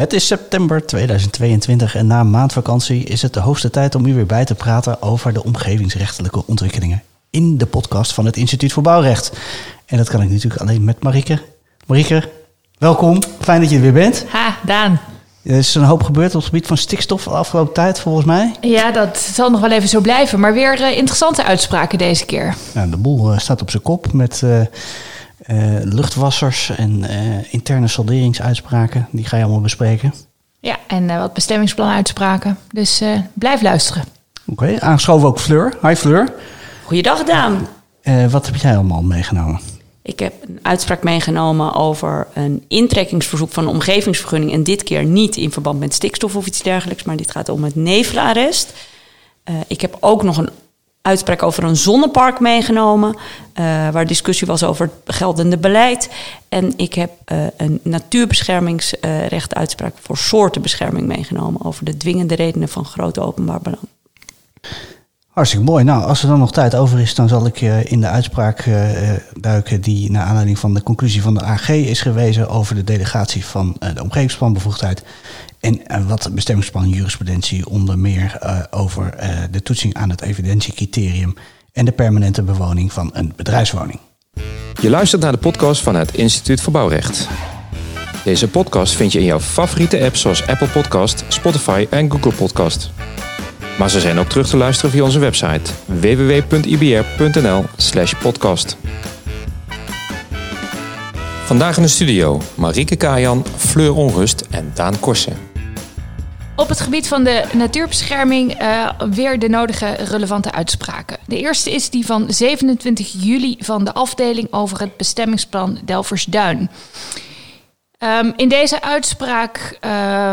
Het is september 2022 en na een maand vakantie is het de hoogste tijd om u weer bij te praten over de omgevingsrechtelijke ontwikkelingen in de podcast van het Instituut voor Bouwrecht. En dat kan ik natuurlijk alleen met Marieke. Marieke, welkom. Fijn dat je er weer bent. Ha, Daan. Er is een hoop gebeurd op het gebied van stikstof de afgelopen tijd, volgens mij. Ja, dat zal nog wel even zo blijven. Maar weer uh, interessante uitspraken deze keer. Nou, de boel uh, staat op zijn kop met uh, luchtwassers en interne salderingsuitspraken. Die ga je allemaal bespreken. Ja, en wat bestemmingsplanuitspraken. Dus blijf luisteren. Oké, okay, aangeschoven ook Fleur. Hi Fleur. Goeiedag Daan. wat heb jij allemaal meegenomen? Ik heb een uitspraak meegenomen over een intrekkingsverzoek van een omgevingsvergunning. En dit keer niet in verband met stikstof of iets dergelijks, maar dit gaat om het nevelarrest. Uh, ik heb ook nog een uitspraak over een zonnepark meegenomen, uh, waar discussie was over het geldende beleid. En ik heb uh, een natuurbeschermingsrecht uitspraak voor soortenbescherming meegenomen over de dwingende redenen van grote openbaar belang. Hartstikke mooi. Nou, als er dan nog tijd over is, dan zal ik uh, in de uitspraak uh, duiken die naar aanleiding van de conclusie van de AG is gewezen over de delegatie van de omgevingsplanbevoegdheid en wat bestemmingsplan jurisprudentie onder meer over de toetsing aan het evidentiecriterium en de permanente bewoning van een bedrijfswoning. Je luistert naar de podcast van het Instituut voor Bouwrecht. Deze podcast vind je in jouw favoriete apps zoals Apple Podcast, Spotify en Google Podcast. Maar ze zijn ook terug te luisteren via onze website www.ibr.nl/podcast. Vandaag in de studio Marieke Kajan, Fleur Onrust en Daan Korsen. Op het gebied van de natuurbescherming uh, weer de nodige relevante uitspraken. De eerste is die van 27 juli van de afdeling over het bestemmingsplan Delversduin. Um, in deze uitspraak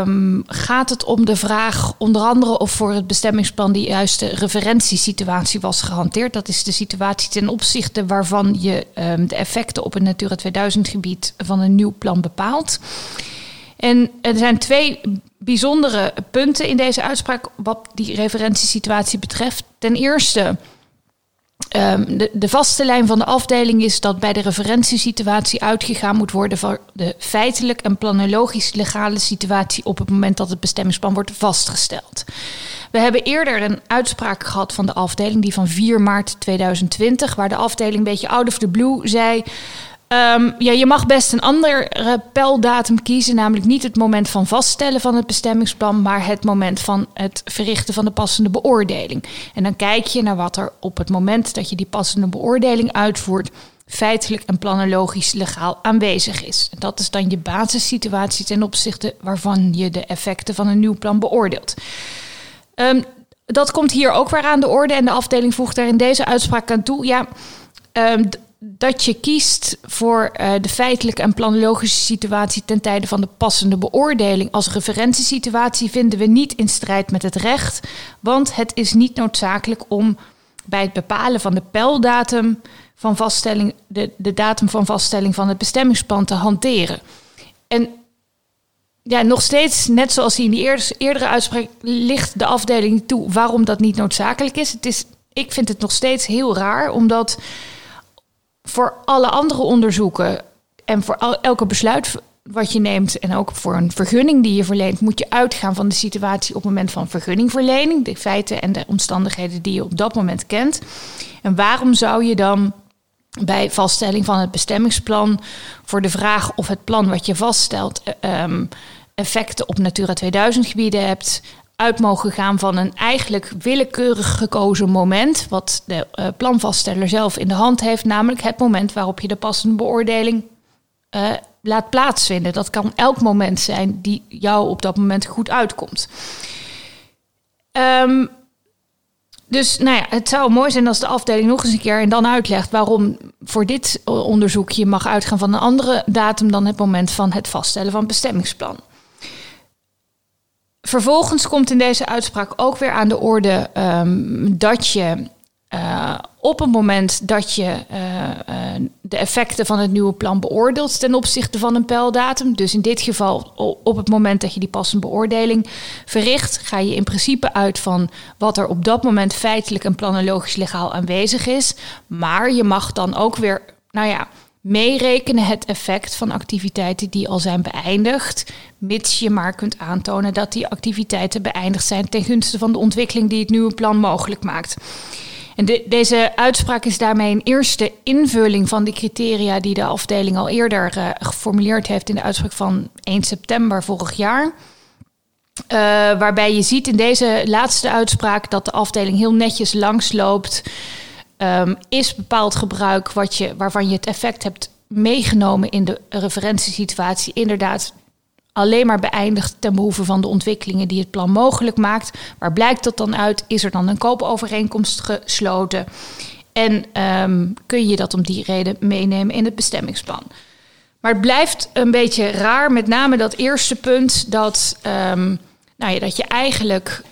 um, gaat het om de vraag onder andere of voor het bestemmingsplan die juiste referentiesituatie was gehanteerd. Dat is de situatie ten opzichte waarvan je um, de effecten op het Natura 2000 gebied van een nieuw plan bepaalt. En er zijn twee bijzondere punten in deze uitspraak wat die referentiesituatie betreft. Ten eerste Um, de, de, vaste lijn van de afdeling is dat bij de referentiesituatie uitgegaan moet worden van de feitelijk en planologisch legale situatie op het moment dat het bestemmingsplan wordt vastgesteld. We hebben eerder een uitspraak gehad van de afdeling, die van 4 maart 2020, waar de afdeling een beetje out of the blue zei. Um, ja, je mag best een andere peldatum kiezen, namelijk niet het moment van vaststellen van het bestemmingsplan, maar het moment van het verrichten van de passende beoordeling. En dan kijk je naar wat er op het moment dat je die passende beoordeling uitvoert, feitelijk en planologisch legaal aanwezig is. Dat is dan je basissituatie ten opzichte waarvan je de effecten van een nieuw plan beoordeelt. Um, dat komt hier ook weer aan de orde en de afdeling voegt daar in deze uitspraak aan toe. Ja, um, dat je kiest voor uh, de feitelijke en planologische situatie ten tijde van de passende beoordeling als referentiesituatie vinden we niet in strijd met het recht, want het is niet noodzakelijk om bij het bepalen van de pijldatum van vaststelling, de, de datum van vaststelling van het bestemmingsplan te hanteren. En ja, nog steeds, net zoals in die eerdere, eerdere uitspraak, ligt de afdeling toe waarom dat niet noodzakelijk is. Het is. Ik vind het nog steeds heel raar, omdat voor alle andere onderzoeken en voor elke besluit wat je neemt en ook voor een vergunning die je verleent, moet je uitgaan van de situatie op het moment van vergunningverlening, de feiten en de omstandigheden die je op dat moment kent. En waarom zou je dan bij vaststelling van het bestemmingsplan voor de vraag of het plan wat je vaststelt um, effecten op Natura 2000 gebieden hebt, uit mogen gaan van een eigenlijk willekeurig gekozen moment, wat de uh, planvaststeller zelf in de hand heeft, namelijk het moment waarop je de passende beoordeling uh, laat plaatsvinden. Dat kan elk moment zijn die jou op dat moment goed uitkomt. Um, dus nou ja, het zou mooi zijn als de afdeling nog eens een keer en dan uitlegt waarom voor dit onderzoek je mag uitgaan van een andere datum dan het moment van het vaststellen van het bestemmingsplan. Vervolgens komt in deze uitspraak ook weer aan de orde um, dat je uh, op het moment dat je uh, uh, de effecten van het nieuwe plan beoordeelt ten opzichte van een pijldatum, dus in dit geval op het moment dat je die passende beoordeling verricht, ga je in principe uit van wat er op dat moment feitelijk en planologisch legaal aanwezig is. Maar je mag dan ook weer, nou ja, meerekenen het effect van activiteiten die al zijn beëindigd, mits je maar kunt aantonen dat die activiteiten beëindigd zijn ten gunste van de ontwikkeling die het nieuwe plan mogelijk maakt. En de, deze uitspraak is daarmee een eerste invulling van de criteria die de afdeling al eerder uh, geformuleerd heeft in de uitspraak van 1 september vorig jaar. Uh, waarbij je ziet in deze laatste uitspraak dat de afdeling heel netjes langsloopt. Um, is bepaald gebruik wat je, waarvan je het effect hebt meegenomen in de referentiesituatie inderdaad alleen maar beëindigd ten behoeve van de ontwikkelingen die het plan mogelijk maakt. Waar blijkt dat dan uit? Is er dan een koopovereenkomst gesloten? En um, kun je dat om die reden meenemen in het bestemmingsplan? Maar het blijft een beetje raar, met name dat eerste punt, dat, um, nou ja, dat je eigenlijk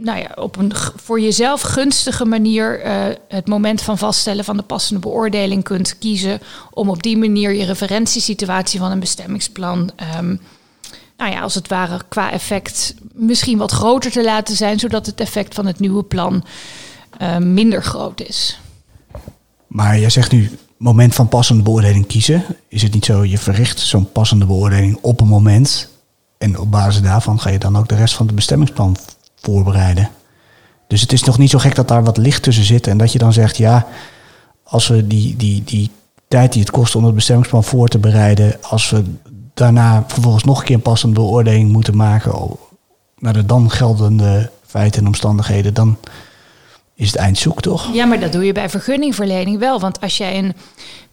nou ja, op een voor jezelf gunstige manier uh, het moment van vaststellen van de passende beoordeling kunt kiezen. Om op die manier je referentiesituatie van een bestemmingsplan, um, nou ja, als het ware qua effect misschien wat groter te laten zijn, zodat het effect van het nieuwe plan uh, minder groot is. Maar jij zegt nu moment van passende beoordeling kiezen. Is het niet zo, je verricht zo'n passende beoordeling op een moment. En op basis daarvan ga je dan ook de rest van het bestemmingsplan voorbereiden. Dus het is nog niet zo gek dat daar wat licht tussen zit. En dat je dan zegt, ja, als we die, die, die tijd die het kost om het bestemmingsplan voor te bereiden, als we daarna vervolgens nog een keer een passende beoordeling moeten maken naar de dan geldende feiten en omstandigheden, dan is het eind zoek toch? Ja, maar dat doe je bij vergunningverlening wel. Want als jij een,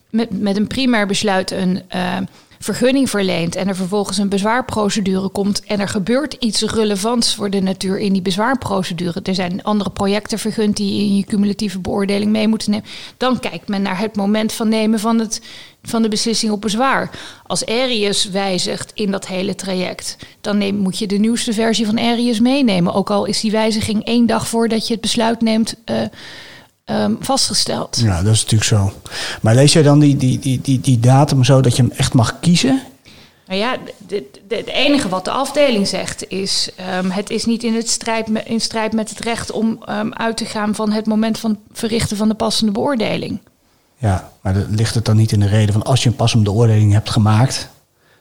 met, met een primair besluit een. Uh, vergunning verleent en er vervolgens een bezwaarprocedure komt en er gebeurt iets relevants voor de natuur in die bezwaarprocedure. Er zijn andere projecten vergund die in je cumulatieve beoordeling mee moeten nemen. Dan kijkt men naar het moment van nemen van, het, van de beslissing op bezwaar. Als Arius wijzigt in dat hele traject, dan moet je de nieuwste versie van Arius meenemen. Ook al is die wijziging één dag voordat je het besluit neemt. Uh, um, vastgesteld. Ja, dat is natuurlijk zo. Maar lees jij dan die, die, die, die, die datum zo dat je hem echt mag kiezen? Nou ja, het enige wat de afdeling zegt is: um, het is niet in, het strijd me, in strijd met het recht om um, uit te gaan van het moment van verrichten van de passende beoordeling. Ja, maar ligt het dan niet in de reden van als je een passende beoordeling hebt gemaakt,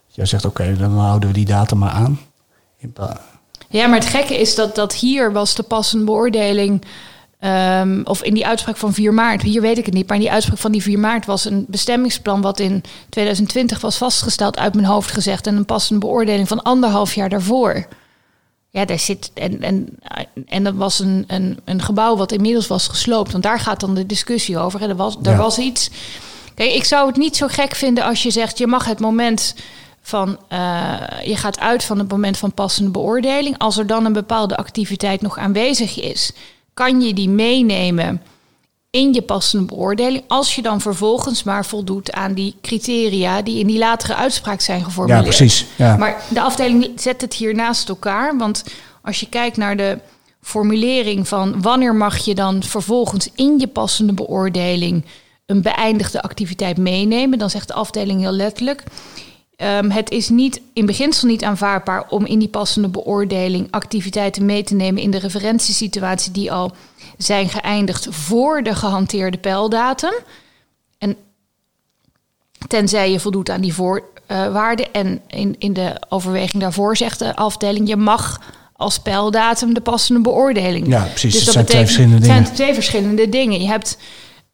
jij zegt oké, okay, dan houden we die datum maar aan. Ja, maar het gekke is dat, dat hier was de passende beoordeling Um, of in die uitspraak van 4 maart, hier weet ik het niet, maar in die uitspraak van die 4 maart was een bestemmingsplan wat in 2020 was vastgesteld, uit mijn hoofd gezegd, en een passende beoordeling van anderhalf jaar daarvoor. Ja, daar zit. En, en, en dat was een, een, een gebouw wat inmiddels was gesloopt, want daar gaat dan de discussie over. En er was, er ja. was iets. Kijk, ik zou het niet zo gek vinden als je zegt: je mag het moment van uh, je gaat uit van het moment van passende beoordeling. Als er dan een bepaalde activiteit nog aanwezig is kan je die meenemen in je passende beoordeling. Als je dan vervolgens maar voldoet aan die criteria die in die latere uitspraak zijn geformuleerd. Ja, precies. Ja. Maar de afdeling zet het hier naast elkaar. Want als je kijkt naar de formulering van wanneer mag je dan vervolgens in je passende beoordeling een beëindigde activiteit meenemen, dan zegt de afdeling heel letterlijk. Um, het is niet, in beginsel niet aanvaardbaar om in die passende beoordeling activiteiten mee te nemen in de referentiesituatie die al zijn geëindigd voor de gehanteerde pijldatum. En tenzij je voldoet aan die voorwaarden. Uh, en in, in de overweging daarvoor zegt de afdeling: je mag als pijldatum de passende beoordeling. Ja, precies. Dus dat, dat zijn betekent, twee verschillende dingen. Het zijn twee verschillende dingen. Je hebt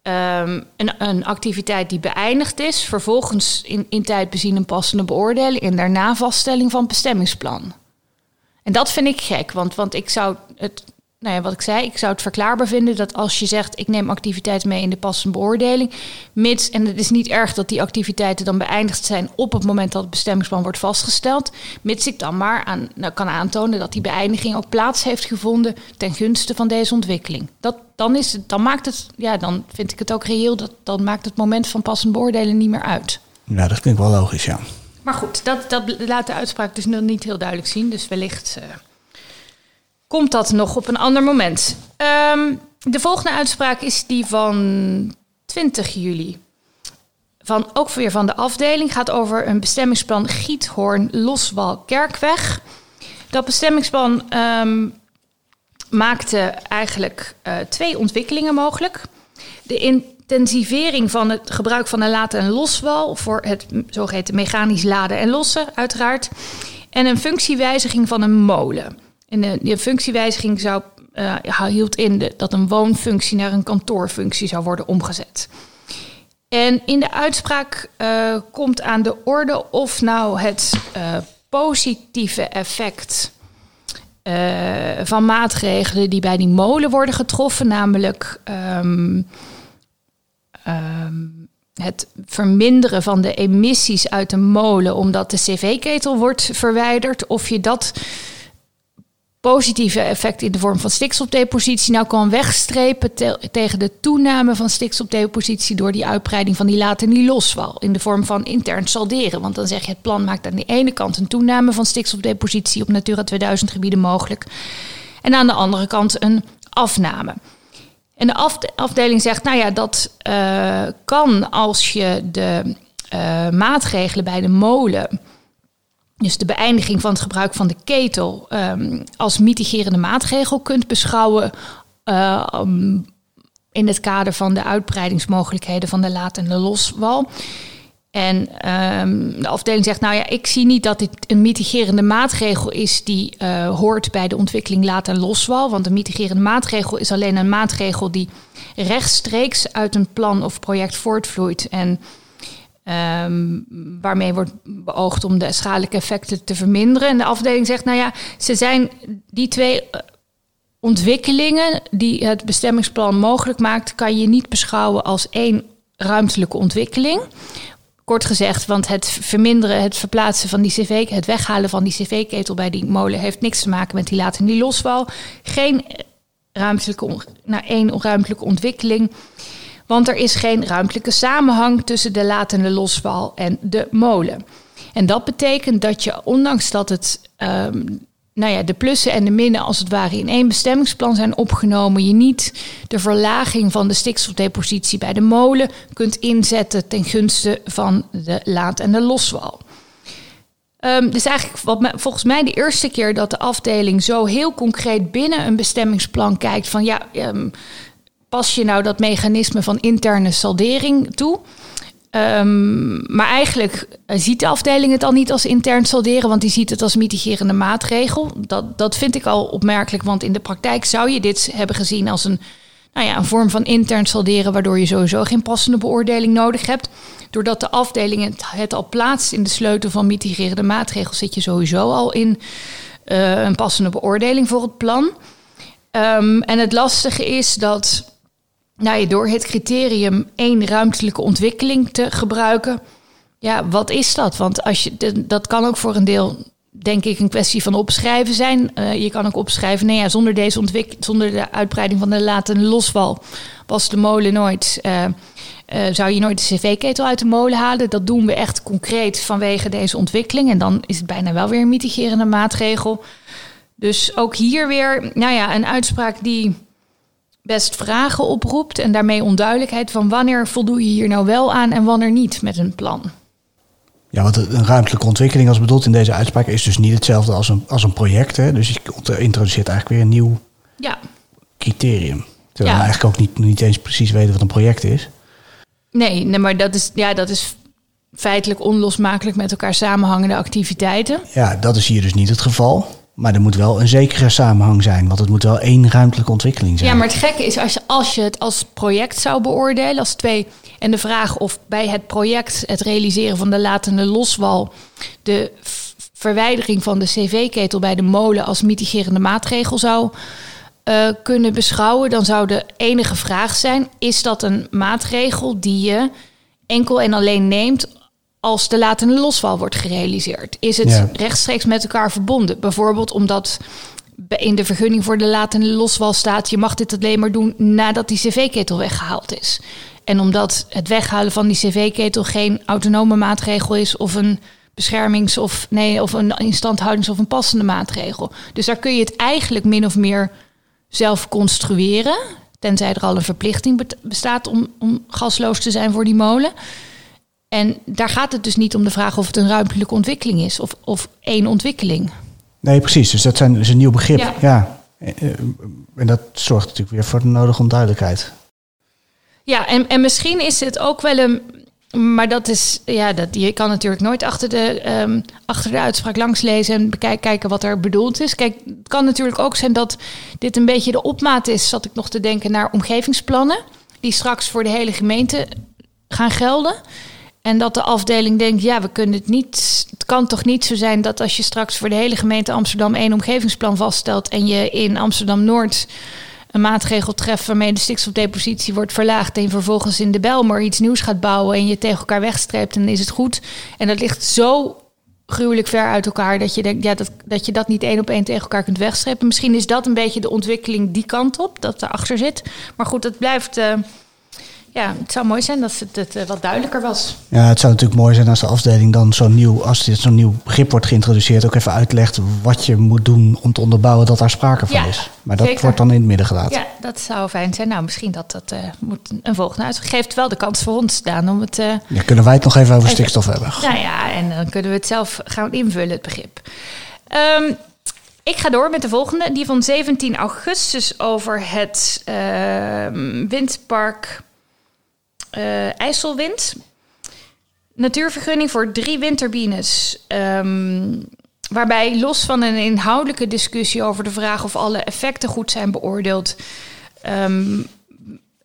Um, een, een, activiteit die beëindigd is, vervolgens in, in tijd bezien een passende beoordeling en daarna vaststelling van bestemmingsplan. En dat vind ik gek, want, want ik zou het nou ja, wat ik zei, ik zou het verklaarbaar vinden dat als je zegt ik neem activiteiten mee in de passende beoordeling, mits, en het is niet erg dat die activiteiten dan beëindigd zijn op het moment dat het bestemmingsplan wordt vastgesteld, mits ik dan maar aan, nou, kan aantonen dat die beëindiging ook plaats heeft gevonden ten gunste van deze ontwikkeling. Dat, dan, is het, dan maakt het, ja, dan vind ik het ook reëel, dat dan maakt het moment van passende beoordeling niet meer uit. Ja, dat klinkt wel logisch, ja. Maar goed, dat, dat laat de uitspraak dus nog niet heel duidelijk zien, dus wellicht. Uh, komt dat nog op een ander moment. Um, de volgende uitspraak is die van 20 juli. Van, ook weer van de afdeling. Gaat over een bestemmingsplan Giethoorn Loswal Kerkweg. Dat bestemmingsplan um, maakte eigenlijk uh, twee ontwikkelingen mogelijk. De in intensivering van het gebruik van een laten- en loswal voor het zogeheten mechanisch laden en lossen, uiteraard. En een functiewijziging van een molen. En de, functiewijziging zou, uh, hield in dat een woonfunctie naar een kantoorfunctie zou worden omgezet. En in de uitspraak uh, komt aan de orde of nou het uh, positieve effect van maatregelen die bij die molen worden getroffen, namelijk um, um, het verminderen van de emissies uit de molen omdat de cv-ketel wordt verwijderd, of je dat positieve effect in de vorm van stikstofdepositie nou kan wegstrepen tegen de toename van stikstofdepositie door die uitbreiding van die later niet loswal in de vorm van intern salderen. Want dan zeg je het plan maakt aan de ene kant een toename van stikstofdepositie op Natura 2000 gebieden mogelijk en aan de andere kant een afname. En de afdeling zegt, nou ja, dat uh, kan als je de uh, maatregelen bij de molen dus de beëindiging van het gebruik van de ketel um, als mitigerende maatregel kunt beschouwen um, in het kader van de uitbreidingsmogelijkheden van de laat- en de loswal. En um, de afdeling zegt, nou ja, ik zie niet dat dit een mitigerende maatregel is die uh, hoort bij de ontwikkeling laat- en loswal. Want een mitigerende maatregel is alleen een maatregel die rechtstreeks uit een plan of project voortvloeit. En Um, waarmee wordt beoogd om de schadelijke effecten te verminderen. En de afdeling zegt, nou ja, ze zijn die twee eh, ontwikkelingen die het bestemmingsplan mogelijk maakt, kan je niet beschouwen als één ruimtelijke ontwikkeling. Kort gezegd, want het verminderen, het verplaatsen van die cv, het weghalen van die cv-ketel bij die molen heeft niks te maken met die laten die losval. Geen ruimtelijke, nou, één ruimtelijke ontwikkeling. Want er is geen ruimtelijke samenhang tussen de latende losval en de molen. En dat betekent dat je, ondanks dat het, um, nou ja, de plussen en de minnen als het ware in één bestemmingsplan zijn opgenomen, je niet de verlaging van de stikstofdepositie bij de molen kunt inzetten ten gunste van de laat- en de loswal. Um, dus eigenlijk wat volgens mij de eerste keer dat de afdeling zo heel concreet binnen een bestemmingsplan kijkt van ja, um, pas je nou dat mechanisme van interne saldering toe? Um, maar eigenlijk ziet de afdeling het al niet als intern salderen, want die ziet het als mitigerende maatregel. Dat, dat vind ik al opmerkelijk, want in de praktijk zou je dit hebben gezien als een, nou ja, een vorm van intern salderen, waardoor je sowieso geen passende beoordeling nodig hebt. Doordat de afdeling het, al plaatst in de sleutel van mitigerende maatregels, zit je sowieso al in uh, een passende beoordeling voor het plan. Um, en het lastige is dat nou, ja, door het criterium één ruimtelijke ontwikkeling te gebruiken. Ja, wat is dat? Want als je, dat kan ook voor een deel, denk ik, een kwestie van opschrijven zijn. Uh, je kan ook opschrijven, nee, ja, zonder deze ontwikkeling, zonder de uitbreiding van de latende loswal, was de molen nooit. Uh, uh, zou je nooit de cv-ketel uit de molen halen? Dat doen we echt concreet vanwege deze ontwikkeling. En dan is het bijna wel weer een mitigerende maatregel. Dus ook hier weer, nou ja, een uitspraak die best vragen oproept en daarmee onduidelijkheid van wanneer voldoe je hier nou wel aan en wanneer niet met een plan. Ja, want een ruimtelijke ontwikkeling als bedoeld in deze uitspraak is dus niet hetzelfde als een, als een project. Hè? Dus je introduceert eigenlijk weer een nieuw ja. criterium. Terwijl ja. we eigenlijk ook niet, niet eens precies weten wat een project is. Nee, nee maar dat is, ja, dat is feitelijk onlosmakelijk met elkaar samenhangende activiteiten. Ja, dat is hier dus niet het geval. Maar er moet wel een zekere samenhang zijn, want het moet wel één ruimtelijke ontwikkeling zijn. Ja, maar het gekke is als je, als je het als project zou beoordelen, als twee. En de vraag of bij het project het realiseren van de latende loswal de verwijdering van de cv-ketel bij de molen als mitigerende maatregel zou uh, kunnen beschouwen, dan zou de enige vraag zijn: is dat een maatregel die je enkel en alleen neemt als de latende losval wordt gerealiseerd? Is het ja. rechtstreeks met elkaar verbonden? Bijvoorbeeld omdat in de vergunning voor de latende loswal staat... je mag dit alleen maar doen nadat die cv-ketel weggehaald is. En omdat het weghalen van die cv-ketel geen autonome maatregel is... of een beschermings- of, nee, of een instandhoudings- of een passende maatregel. Dus daar kun je het eigenlijk min of meer zelf construeren... tenzij er al een verplichting bestaat om, om gasloos te zijn voor die molen... En daar gaat het dus niet om de vraag of het een ruimtelijke ontwikkeling is of, of één ontwikkeling. Nee, precies. Dus dat zijn, is een nieuw begrip. Ja. ja. En dat zorgt natuurlijk weer voor de nodige onduidelijkheid. Ja, en, en misschien is het ook wel een. Maar dat is, ja, dat, je kan natuurlijk nooit achter de, ehm, achter de uitspraak langs lezen en bekijken kijken wat er bedoeld is. Kijk, het kan natuurlijk ook zijn dat dit een beetje de opmaat is, zat ik nog te denken, naar omgevingsplannen. Die straks voor de hele gemeente gaan gelden. En dat de afdeling denkt, ja, we kunnen het niet. Het kan toch niet zo zijn dat als je straks voor de hele gemeente Amsterdam één omgevingsplan vaststelt en je in Amsterdam Noord een maatregel treft waarmee de stikstofdepositie wordt verlaagd en je vervolgens in de Belmer iets nieuws gaat bouwen en je tegen elkaar wegstreept, dan is het goed. En dat ligt zo gruwelijk ver uit elkaar dat je denkt ja, dat, dat je dat niet één op één tegen elkaar kunt wegstrepen. Misschien is dat een beetje de ontwikkeling die kant op, dat erachter zit. Maar goed, het blijft. Uh, ja, het zou mooi zijn als het, het uh, wat duidelijker was. Ja, het zou natuurlijk mooi zijn als de afdeling dan zo'n nieuw, als dit zo'n nieuw begrip wordt geïntroduceerd, ook even uitlegt wat je moet doen om te onderbouwen dat daar sprake van Ja, is. Maar dat zeker. wordt dan in het midden gelaten. Ja, dat zou fijn zijn. Nou, misschien dat dat eh, moet een volgende uit. Geeft wel de kans voor ons, Daan, om het. eh, Ja, kunnen wij het nog even over Even- stikstof hebben? Nou ja, en dan kunnen we het zelf gaan invullen, het begrip. Ehm, ik ga door met de volgende, die van 17 augustus over het ehm, windpark eh, IJsselwind. Natuurvergunning voor drie windturbines. ehm, waarbij los van een inhoudelijke discussie over de vraag of alle effecten goed zijn beoordeeld. ehm,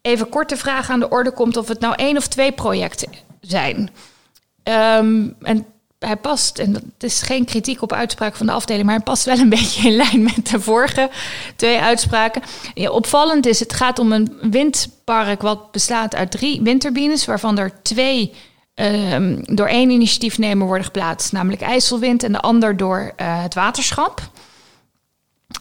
even kort de vraag aan de orde komt of het nou één of twee projecten zijn. Ehm, en hij past, en dat is geen kritiek op uitspraak van de afdeling, maar hij past wel een beetje in lijn met de vorige twee uitspraken. Ja, opvallend is, het gaat om een windpark wat bestaat uit drie windturbines, waarvan er twee ehm, door één initiatiefnemer worden geplaatst, namelijk IJsselwind, en de ander door eh, het waterschap.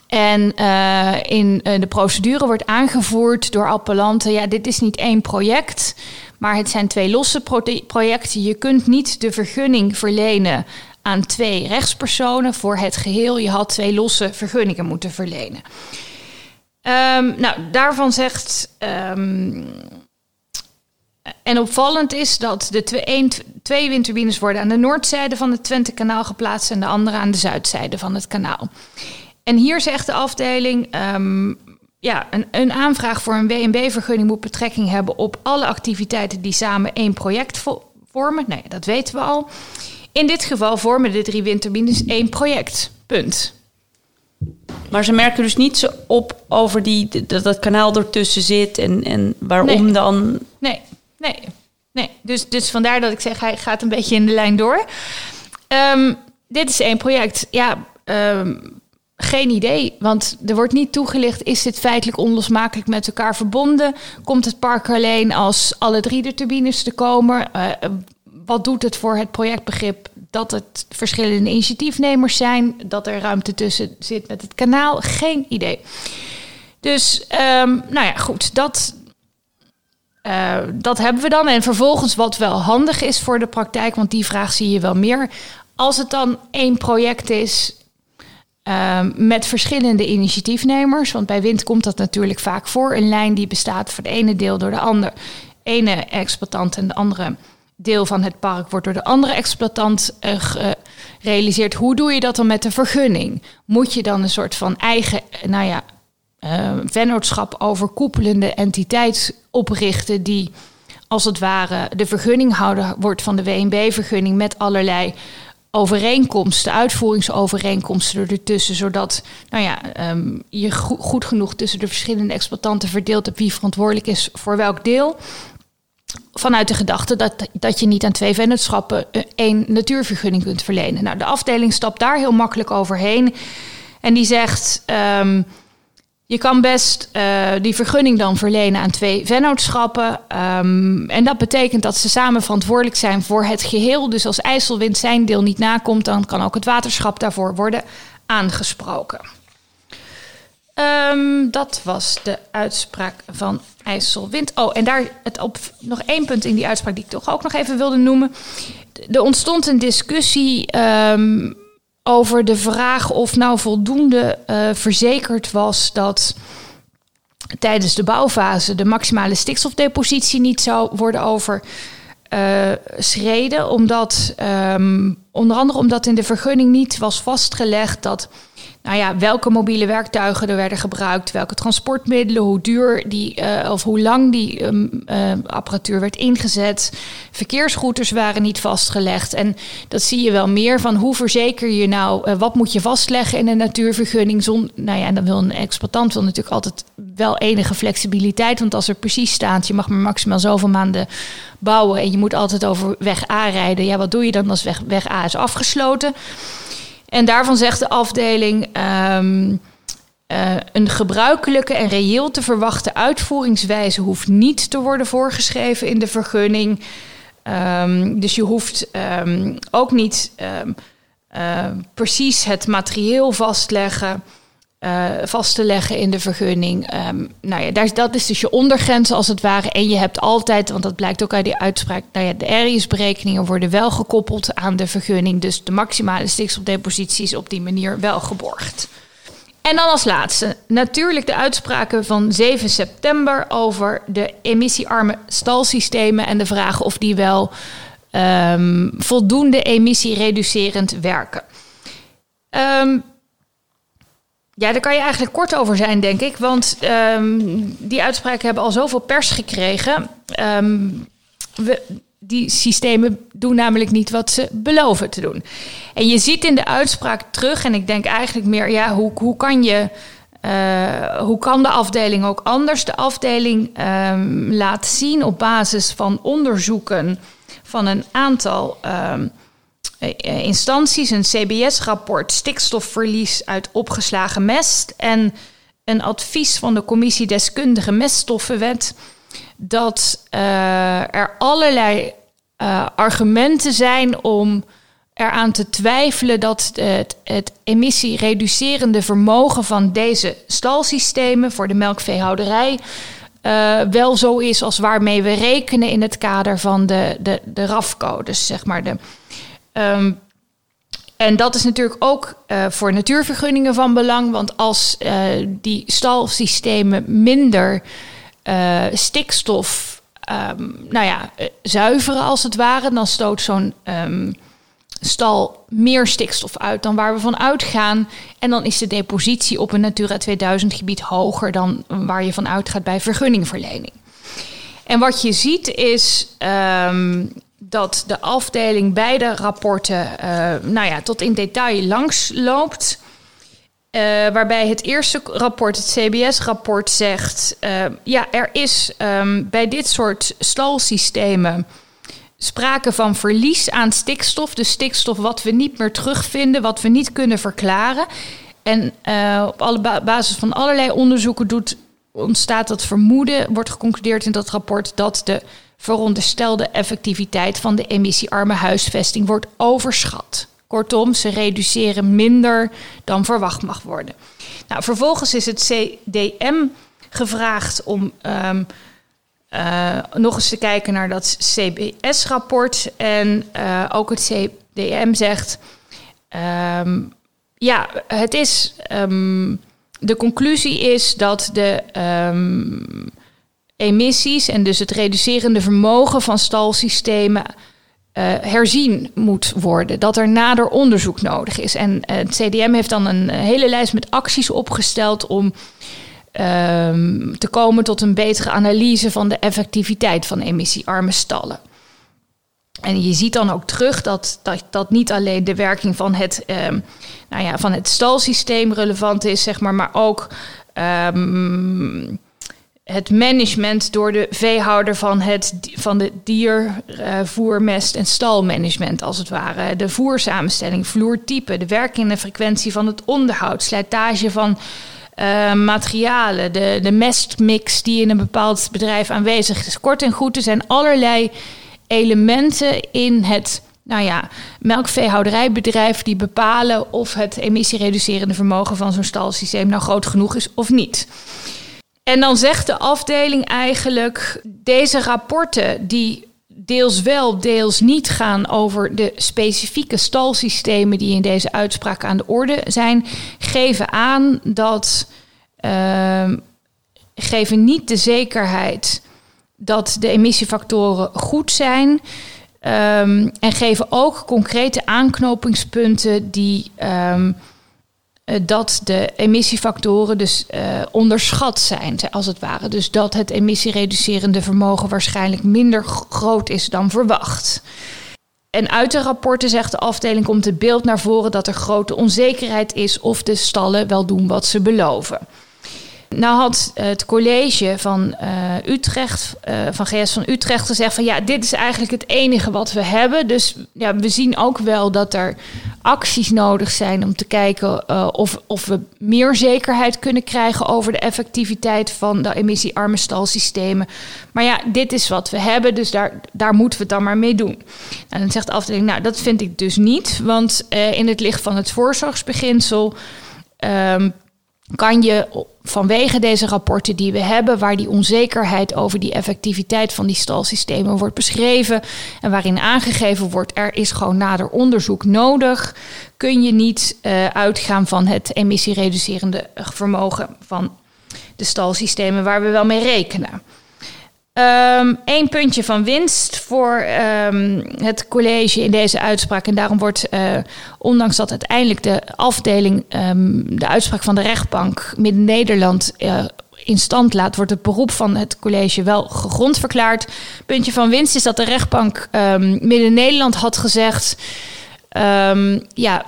En eh, in eh, de procedure wordt aangevoerd door appellanten: ja, dit is niet één project, maar het zijn twee losse pro- projecten. Je kunt niet de vergunning verlenen aan twee rechtspersonen voor het geheel. Je had twee losse vergunningen moeten verlenen. Ehm, nou, daarvan zegt. ehm, en opvallend is dat de twee, één- twee windturbines worden aan de noordzijde van het Twentekanaal geplaatst en de andere aan de zuidzijde van het kanaal. En hier zegt de afdeling, ehm, ja, een, een aanvraag voor een WNB-vergunning moet betrekking hebben op alle activiteiten die samen één project vo- vormen. Nee, dat weten we al. In dit geval vormen de drie windturbines één project. Punt. Maar ze merken dus niet zo op over die, dat dat kanaal ertussen zit en, en waarom Nee. dan. Nee, nee, nee. Dus, dus vandaar dat ik zeg, hij gaat een beetje in de lijn door. Ehm, dit is één project. Ja, ehm, geen idee. Want er wordt niet toegelicht, is dit feitelijk onlosmakelijk met elkaar verbonden? Komt het park alleen als alle drie de turbines te komen? Eh, wat doet het voor het projectbegrip dat het verschillende initiatiefnemers zijn? Dat er ruimte tussen zit met het kanaal? Geen idee. Dus, ehm, nou ja, goed. Dat, eh, dat hebben we dan. En vervolgens wat wel handig is voor de praktijk, want die vraag zie je wel meer. Als het dan één project is ehm, met verschillende initiatiefnemers, want bij wind komt dat natuurlijk vaak voor. Een lijn die bestaat voor het ene deel door de ander, ene exploitant en de andere deel van het park wordt door de andere exploitant eh, gerealiseerd. Hoe doe je dat dan met de vergunning? Moet je dan een soort van eigen, eh, nou ja, eh, vennootschap overkoepelende entiteit oprichten die als het ware de vergunninghouder wordt van de WNB-vergunning met allerlei overeenkomsten, uitvoeringsovereenkomsten ertussen, zodat nou ja, ehm, je go- goed genoeg tussen de verschillende exploitanten verdeeld hebt wie verantwoordelijk is voor welk deel. Vanuit de gedachte dat, dat je niet aan twee vennootschappen eh, één natuurvergunning kunt verlenen. Nou, de afdeling stapt daar heel makkelijk overheen. En die zegt: ehm, je kan best eh, die vergunning dan verlenen aan twee vennootschappen. Ehm, en dat betekent dat ze samen verantwoordelijk zijn voor het geheel. Dus als IJsselwind zijn deel niet nakomt, dan kan ook het waterschap daarvoor worden aangesproken. Ehm, dat was de uitspraak van IJsselwind. Oh, en daar het op nog één punt in die uitspraak die ik toch ook nog even wilde noemen. Er ontstond een discussie ehm, over de vraag of nou voldoende eh, verzekerd was dat tijdens de bouwfase de maximale stikstofdepositie niet zou worden overschreden. omdat, ehm, onder andere omdat in de vergunning niet was vastgelegd dat nou ja, welke mobiele werktuigen er werden gebruikt, welke transportmiddelen, hoe duur die eh, of hoe lang die ehm, eh, apparatuur werd ingezet. Verkeersroutes waren niet vastgelegd. En dat zie je wel meer van hoe verzeker je nou, uh, wat moet je vastleggen in een natuurvergunning. Zon, nou ja, en dan wil een exploitant wil natuurlijk altijd wel enige flexibiliteit. Want als er precies staat, je mag maar maximaal zoveel maanden bouwen en je moet altijd over weg A rijden. Ja, wat doe je dan als weg, weg A is afgesloten? En daarvan zegt de afdeling. Um, een gebruikelijke en reëel te verwachten uitvoeringswijze hoeft niet te worden voorgeschreven in de vergunning. Um, dus je hoeft um, ook niet uh, precies het materieel vastleggen. Uh, vast te leggen in de vergunning. Um, nou ja, daar, dat is dus je ondergrens als het ware. En je hebt altijd, want dat blijkt ook uit die uitspraak, nou ja, de RIS-berekeningen worden wel gekoppeld aan de vergunning. Dus de maximale stikstofdepositie is op die manier wel geborgd. En dan als laatste natuurlijk de uitspraken van 7 september over de emissiearme stalsystemen en de vraag of die wel um, voldoende emissiereducerend werken. Um, ja, daar kan je eigenlijk kort over zijn, denk ik. Want um, die uitspraken hebben al zoveel pers gekregen. Um, we, die systemen doen namelijk niet wat ze beloven te doen. En je ziet in de uitspraak terug, en ik denk eigenlijk meer, ja, hoe, hoe kan je. Uh, hoe kan de afdeling ook anders? De afdeling um, laat zien op basis van onderzoeken van een aantal instanties, een CBS-rapport stikstofverlies uit opgeslagen mest en een advies van de Commissie Deskundige Meststoffenwet dat uh, er allerlei argumenten zijn om eraan te twijfelen dat het, emissiereducerende vermogen van deze stalsystemen voor de melkveehouderij wel zo is als waarmee we rekenen in het kader van de, de, de RAFCO. Dus zeg maar de. Um, en dat is natuurlijk ook uh, voor natuurvergunningen van belang. Want als uh, die stalsystemen minder uh, stikstof, um, nou ja, zuiveren als het ware, dan stoot zo'n um, stal meer stikstof uit dan waar we van uitgaan. En dan is de depositie op een Natura 2000 gebied hoger dan waar je van uitgaat bij vergunningverlening. En wat je ziet is um, dat de afdeling beide rapporten uh, nou ja, tot in detail langs loopt. Uh, waarbij het eerste rapport, het CBS-rapport, zegt: uh, ja, er is um, bij dit soort stalsystemen sprake van verlies aan stikstof. Dus stikstof wat we niet meer terugvinden, wat we niet kunnen verklaren. En op alle ba basis van allerlei onderzoeken doet, ontstaat dat vermoeden, wordt geconcludeerd in dat rapport dat de veronderstelde effectiviteit van de emissiearme huisvesting wordt overschat. Kortom, ze reduceren minder dan verwacht mag worden. Nou, vervolgens is het CDM gevraagd om um, uh, nog eens te kijken naar dat CBS-rapport. En uh, ook het CDM zegt: um, ja, het is. Um, de conclusie is dat de emissies en dus het reducerende vermogen van stalsystemen uh, herzien moet worden. Dat er nader onderzoek nodig is. En uh, het CDM heeft dan een hele lijst met acties opgesteld om um, te komen tot een betere analyse van de effectiviteit van emissiearme stallen. En je ziet dan ook terug dat, dat, dat niet alleen de werking van het, um, nou ja, van het stalsysteem relevant is, zeg maar, maar ook um, het management door de veehouder van, het, van de diervoermest uh, en stalmanagement, als het ware. De voersamenstelling, vloertype, de werkende frequentie van het onderhoud, slijtage van uh, materialen, de, de mestmix die in een bepaald bedrijf aanwezig is. Kort en goed, er zijn allerlei elementen in het nou ja, melkveehouderijbedrijf die bepalen of het emissiereducerende vermogen van zo'n stalsysteem nou groot genoeg is of niet. En dan zegt de afdeling eigenlijk: deze rapporten die deels wel, deels niet gaan over de specifieke stalsystemen die in deze uitspraak aan de orde zijn, geven aan dat uh, geven niet de zekerheid dat de emissiefactoren goed zijn. Um, en geven ook concrete aanknopingspunten die um, eh, dat de emissiefactoren dus eh, onderschat zijn, als het ware. Dus dat het emissiereducerende vermogen waarschijnlijk minder groot is dan verwacht. En uit de rapporten zegt de afdeling komt het beeld naar voren dat er grote onzekerheid is of de stallen wel doen wat ze beloven. Nou had het college van uh, Utrecht, uh, van GS van Utrecht, gezegd van ja, dit is eigenlijk het enige wat we hebben. Dus ja, we zien ook wel dat er acties nodig zijn om te kijken of, of we meer zekerheid kunnen krijgen over de effectiviteit van de emissiearme stalsystemen. Maar ja, dit is wat we hebben, dus daar, daar moeten we het dan maar mee doen. En dan zegt de afdeling, nou dat vind ik dus niet, want in het licht van het voorzorgsbeginsel. Um, kan je vanwege deze rapporten die we hebben, waar die onzekerheid over die effectiviteit van die stalsystemen wordt beschreven en waarin aangegeven wordt er is gewoon nader onderzoek nodig, kun je niet uh, uitgaan van het emissiereducerende vermogen van de stalsystemen waar we wel mee rekenen. Eén ehm, puntje van winst voor um, het college in deze uitspraak. En daarom wordt, uh, ondanks dat uiteindelijk de afdeling um, de uitspraak van de rechtbank Midden-Nederland uh, in stand laat, wordt het beroep van het college wel gegrond verklaard. Puntje van winst is dat de rechtbank Midden-Nederland had gezegd. ja,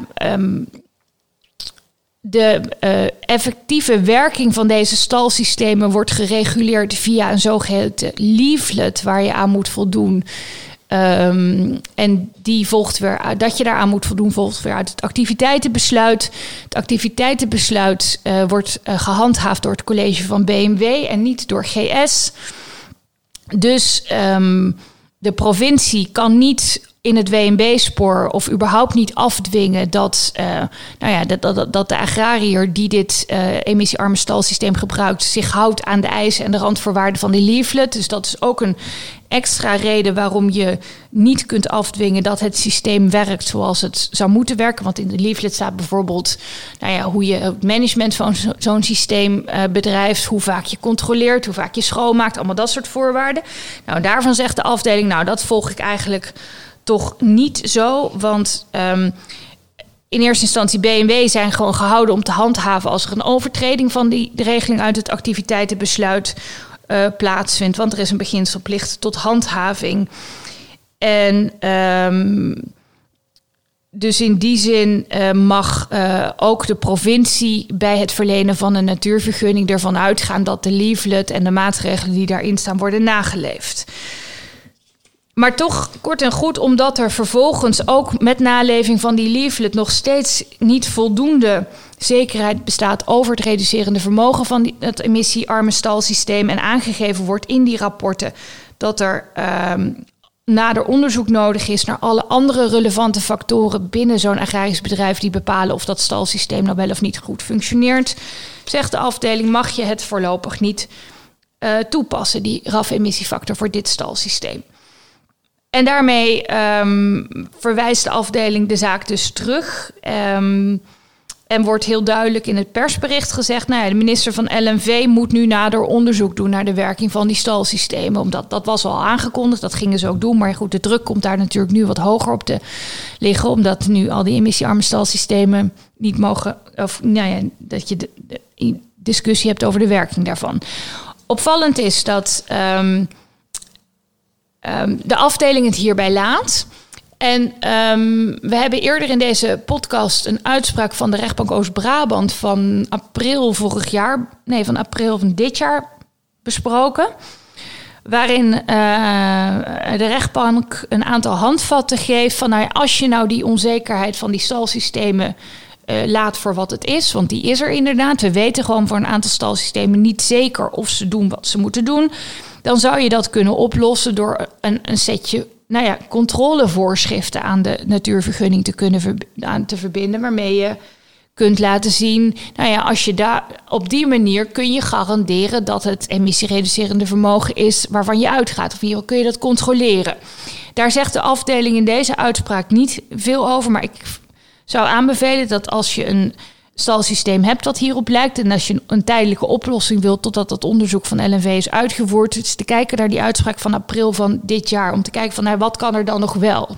de uh, effectieve werking van deze stalsystemen wordt gereguleerd via een zogeheten leaflet waar je aan moet voldoen. Um, en die volgt weer uit, dat je daaraan moet voldoen, volgt weer uit het activiteitenbesluit. Het activiteitenbesluit uh, wordt uh, gehandhaafd door het college van BMW en niet door GS. Dus um, de provincie kan niet in het WNB-spoor of überhaupt niet afdwingen dat, uh, nou ja, dat, dat, dat de agrariër die dit uh, emissiearme stalsysteem gebruikt zich houdt aan de eisen en de randvoorwaarden van die leaflet. Dus dat is ook een extra reden waarom je niet kunt afdwingen dat het systeem werkt zoals het zou moeten werken. Want in de leaflet staat bijvoorbeeld nou ja, hoe je het management van zo'n systeem uh, bedrijft, hoe vaak je controleert, hoe vaak je schoonmaakt, allemaal dat soort voorwaarden. Nou, daarvan zegt de afdeling, nou, dat volg ik eigenlijk toch niet zo. Want um, in eerste instantie BMW zijn gewoon gehouden om te handhaven als er een overtreding van die regeling uit het activiteitenbesluit uh, plaatsvindt. Want er is een beginselplicht tot handhaving. En um, dus in die zin uh, mag uh, ook de provincie bij het verlenen van een natuurvergunning ervan uitgaan dat de leaflet en de maatregelen die daarin staan worden nageleefd. Maar toch kort en goed, omdat er vervolgens ook met naleving van die leaflet nog steeds niet voldoende zekerheid bestaat over het reducerende vermogen van het emissiearme stalsysteem en aangegeven wordt in die rapporten dat er um, nader onderzoek nodig is naar alle andere relevante factoren binnen zo'n agrarisch bedrijf die bepalen of dat stalsysteem nou wel of niet goed functioneert, zegt de afdeling mag je het voorlopig niet uh, toepassen, die RAF-emissiefactor voor dit stalsysteem. En daarmee um, verwijst de afdeling de zaak dus terug. Um, en wordt heel duidelijk in het persbericht gezegd: nou ja, de minister van LNV moet nu nader onderzoek doen naar de werking van die stalsystemen. Omdat dat was al aangekondigd, dat gingen ze ook doen. Maar goed, de druk komt daar natuurlijk nu wat hoger op te liggen. Omdat nu al die emissiearme stalsystemen niet mogen. Of nou ja, dat je de, discussie hebt over de werking daarvan. Opvallend is dat. Um, um, de afdeling het hierbij laat. En um, we hebben eerder in deze podcast een uitspraak van de rechtbank Oost-Brabant van april vorig jaar, nee, van april van dit jaar besproken. Waarin uh, de rechtbank een aantal handvatten geeft van nou als je nou die onzekerheid van die stalsystemen uh, laat voor wat het is, want die is er inderdaad. We weten gewoon voor een aantal stalsystemen niet zeker of ze doen wat ze moeten doen dan zou je dat kunnen oplossen door een, een setje nou ja, controlevoorschriften aan de natuurvergunning te kunnen aan te verbinden, waarmee je kunt laten zien, nou ja, als je daar op die manier kun je garanderen dat het emissiereducerende vermogen is waarvan je uitgaat. Of hier kun je dat controleren. Daar zegt de afdeling in deze uitspraak niet veel over, maar ik zou aanbevelen dat als je een stalsysteem hebt dat hierop lijkt. En als je een tijdelijke oplossing wilt totdat dat onderzoek van LNV is uitgevoerd, is te kijken naar die uitspraak van april van dit jaar. Om te kijken van nou, wat kan er dan nog wel.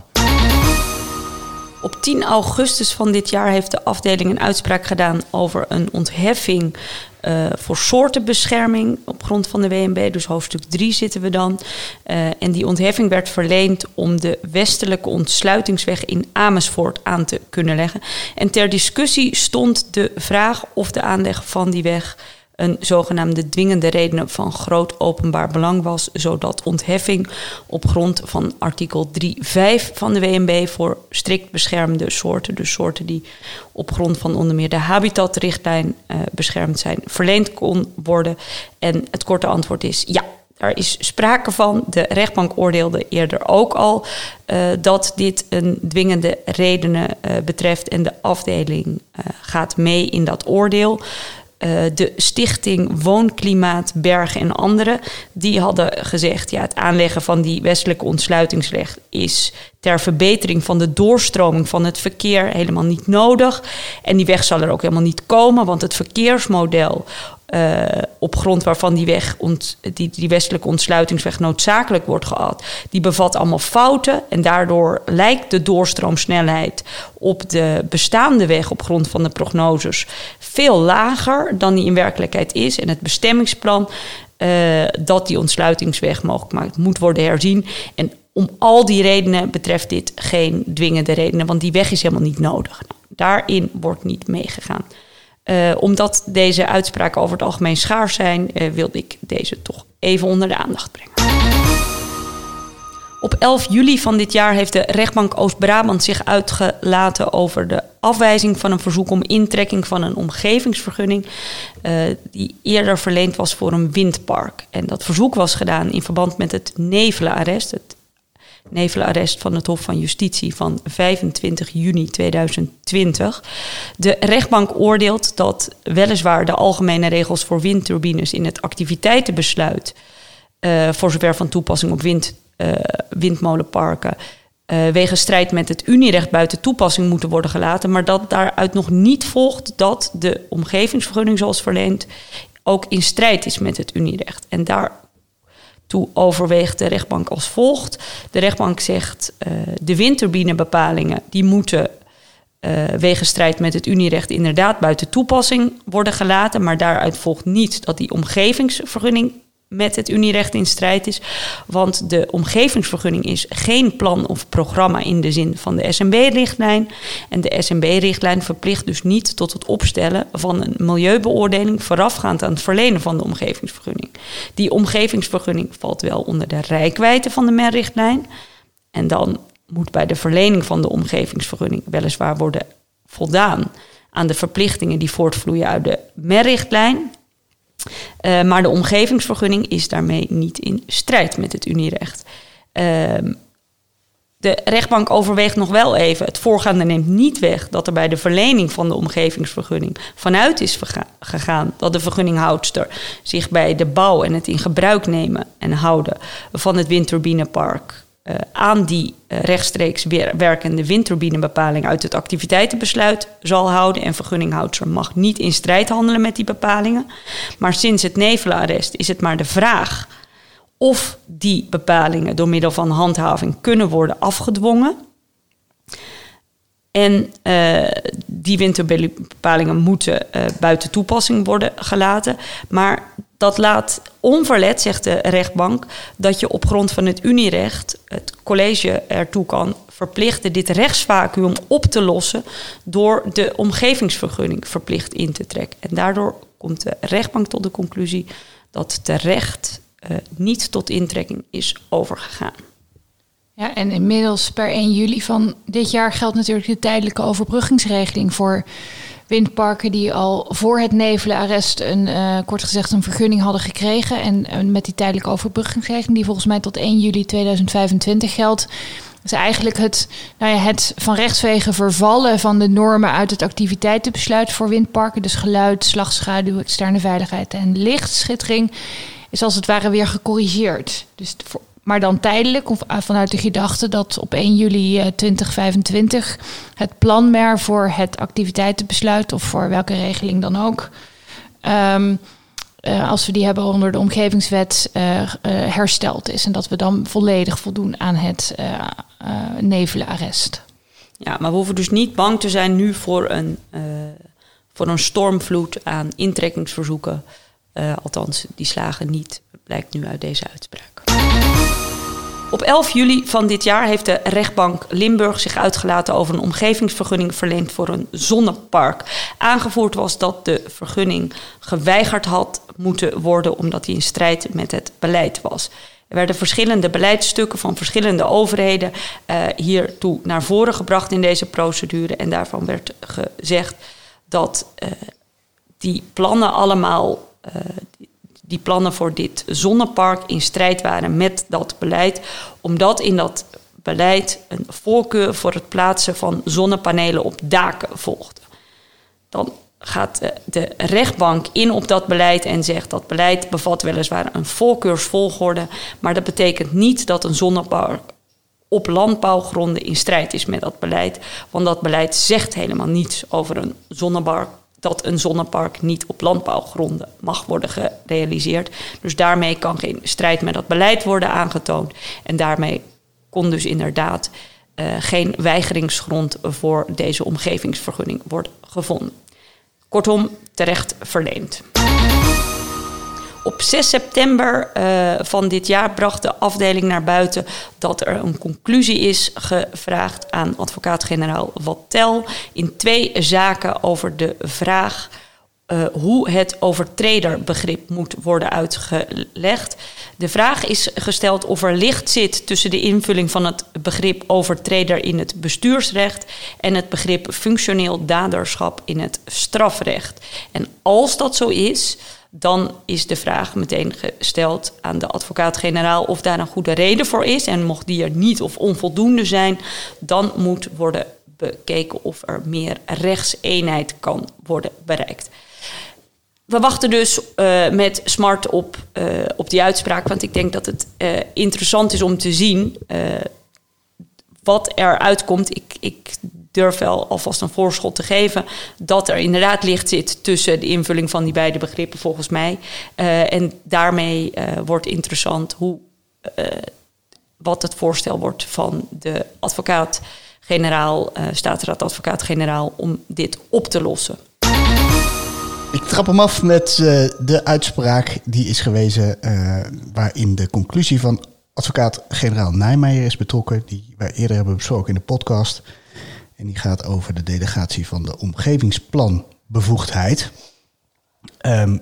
Op 10 augustus van dit jaar heeft de afdeling een uitspraak gedaan over een ontheffing uh, voor soortenbescherming op grond van de WNB. Dus hoofdstuk 3 zitten we dan. Uh, en die ontheffing werd verleend om de westelijke ontsluitingsweg in Amersfoort aan te kunnen leggen. En ter discussie stond de vraag of de aanleg van die weg een zogenaamde dwingende reden van groot openbaar belang was, zodat ontheffing op grond van artikel 3.5 van de WNB voor strikt beschermde soorten, dus soorten die op grond van onder meer de habitatrichtlijn uh, beschermd zijn, verleend kon worden. En het korte antwoord is ja. Daar is sprake van. De rechtbank oordeelde eerder ook al uh, dat dit een dwingende redenen uh, betreft. En de afdeling gaat mee in dat oordeel. Uh, de stichting Woonklimaat Bergen en anderen, die hadden gezegd: ja, het aanleggen van die westelijke ontsluitingsweg is ter verbetering van de doorstroming van het verkeer helemaal niet nodig. En die weg zal er ook helemaal niet komen, want het verkeersmodel uh, op grond waarvan die, weg ont, die, die westelijke ontsluitingsweg noodzakelijk wordt gehad, die bevat allemaal fouten. En daardoor lijkt de doorstroomsnelheid op de bestaande weg op grond van de prognoses veel lager dan die in werkelijkheid is. En het bestemmingsplan uh, dat die ontsluitingsweg mogelijk maakt, moet worden herzien. En om al die redenen betreft dit geen dwingende redenen, want die weg is helemaal niet nodig. Nou, daarin wordt niet meegegaan. Uh, omdat deze uitspraken over het algemeen schaars zijn, uh, wilde ik deze toch even onder de aandacht brengen. Op 11 juli van dit jaar heeft de rechtbank Oost-Brabant zich uitgelaten over de afwijzing van een verzoek om intrekking van een omgevingsvergunning uh, die eerder verleend was voor een windpark. En dat verzoek was gedaan in verband met het Nevelenarrest, het nevelenarrest van het Hof van Justitie van 25 juni 2020. De rechtbank oordeelt dat weliswaar de algemene regels voor windturbines in het activiteitenbesluit, uh, voor zover van toepassing op wind, uh, windmolenparken, uh, wegens strijd met het Unierecht buiten toepassing moeten worden gelaten, maar dat daaruit nog niet volgt dat de omgevingsvergunning zoals verleend ook in strijd is met het Unierecht. En daar toe overweegt de rechtbank als volgt. De rechtbank zegt uh, de windturbinebepalingen die moeten uh, wegens strijd met het Unierecht inderdaad buiten toepassing worden gelaten, maar daaruit volgt niet dat die omgevingsvergunning met het Unierecht in strijd is. Want de omgevingsvergunning is geen plan of programma in de zin van de SMB-richtlijn. En de SMB-richtlijn verplicht dus niet tot het opstellen van een milieubeoordeling voorafgaand aan het verlenen van de omgevingsvergunning. Die omgevingsvergunning valt wel onder de rijkwijde van de MER-richtlijn. En dan moet bij de verlening van de omgevingsvergunning weliswaar worden voldaan aan de verplichtingen die voortvloeien uit de MER-richtlijn. Uh, maar de omgevingsvergunning is daarmee niet in strijd met het Unierecht. Uh, de rechtbank overweegt nog wel even. Het voorgaande neemt niet weg dat er bij de verlening van de omgevingsvergunning vanuit is gegaan dat de vergunninghoudster zich bij de bouw en het in gebruik nemen en houden van het windturbinepark uh, aan die uh, rechtstreeks werkende windturbinebepaling uit het activiteitenbesluit zal houden. En vergunninghoudster mag niet in strijd handelen met die bepalingen. Maar sinds het nevelenarrest is het maar de vraag of die bepalingen door middel van handhaving kunnen worden afgedwongen. En uh, die winterbepalingen moeten buiten toepassing worden gelaten. Maar dat laat onverlet, zegt de rechtbank, dat je op grond van het Unierecht het college ertoe kan verplichten dit rechtsvacuum op te lossen door de omgevingsvergunning verplicht in te trekken. En daardoor komt de rechtbank tot de conclusie dat terecht uh, niet tot intrekking is overgegaan. Ja, en inmiddels per 1 juli van dit jaar geldt natuurlijk de tijdelijke overbruggingsregeling voor windparken die al voor het nevelenarrest een, uh, kort gezegd, een vergunning hadden gekregen. En met die tijdelijke overbruggingsregeling, die volgens mij tot 1 juli 2025 geldt, is eigenlijk het, nou ja, het van rechtswegen vervallen van de normen uit het activiteitenbesluit voor windparken. Dus geluid, slagschaduw, externe veiligheid en lichtschittering. Is als het ware weer gecorrigeerd. Dus voor, maar dan tijdelijk, of vanuit de gedachte dat op 1 juli 2025 het planmer voor het activiteitenbesluit of voor welke regeling dan ook, um, uh, als we die hebben onder de omgevingswet, hersteld is. En dat we dan volledig voldoen aan het nevelenarrest. Ja, maar we hoeven dus niet bang te zijn nu voor een, voor een stormvloed aan intrekkingsverzoeken. Althans, die slagen niet, blijkt nu uit deze uitspraak. Op 11 juli van dit jaar heeft de rechtbank Limburg zich uitgelaten over een omgevingsvergunning verleend voor een zonnepark. Aangevoerd was dat de vergunning geweigerd had moeten worden omdat die in strijd met het beleid was. Er werden verschillende beleidsstukken van verschillende overheden uh, hiertoe naar voren gebracht in deze procedure. En daarvan werd gezegd dat uh, die plannen allemaal, uh, die plannen voor dit zonnepark in strijd waren met dat beleid, omdat in dat beleid een voorkeur voor het plaatsen van zonnepanelen op daken volgde. Dan gaat de rechtbank in op dat beleid en zegt dat beleid bevat weliswaar een voorkeursvolgorde, maar dat betekent niet dat een zonnepark op landbouwgronden in strijd is met dat beleid, want dat beleid zegt helemaal niets over een zonnepark dat een zonnepark niet op landbouwgronden mag worden gerealiseerd. Dus daarmee kan geen strijd met dat beleid worden aangetoond. En daarmee kon dus inderdaad uh, geen weigeringsgrond voor deze omgevingsvergunning worden gevonden. Kortom, terecht verleend. Op 6 september uh, van dit jaar bracht de afdeling naar buiten dat er een conclusie is gevraagd aan advocaat-generaal Wattel in twee zaken over de vraag uh, hoe het overtrederbegrip moet worden uitgelegd. De vraag is gesteld of er licht zit tussen de invulling van het begrip overtreder in het bestuursrecht en het begrip functioneel daderschap in het strafrecht. En als dat zo is, dan is de vraag meteen gesteld aan de advocaat-generaal of daar een goede reden voor is. En mocht die er niet of onvoldoende zijn, dan moet worden bekeken of er meer rechtseenheid kan worden bereikt. We wachten dus uh, met smart op, uh, op die uitspraak, want ik denk dat het uh, interessant is om te zien wat er uitkomt. Ik, ik durf wel alvast een voorschot te geven dat er inderdaad licht zit tussen de invulling van die beide begrippen, volgens mij. Uh, en daarmee uh, wordt interessant hoe, uh, wat het voorstel wordt van de advocaat-generaal, staatsraadadvocaat-generaal, om dit op te lossen. Ik trap hem af met de uitspraak die is gewezen, waarin de conclusie van advocaat-generaal Nijmeijer is betrokken, die wij eerder hebben besproken in de podcast. En die gaat over de delegatie van de omgevingsplanbevoegdheid. Um,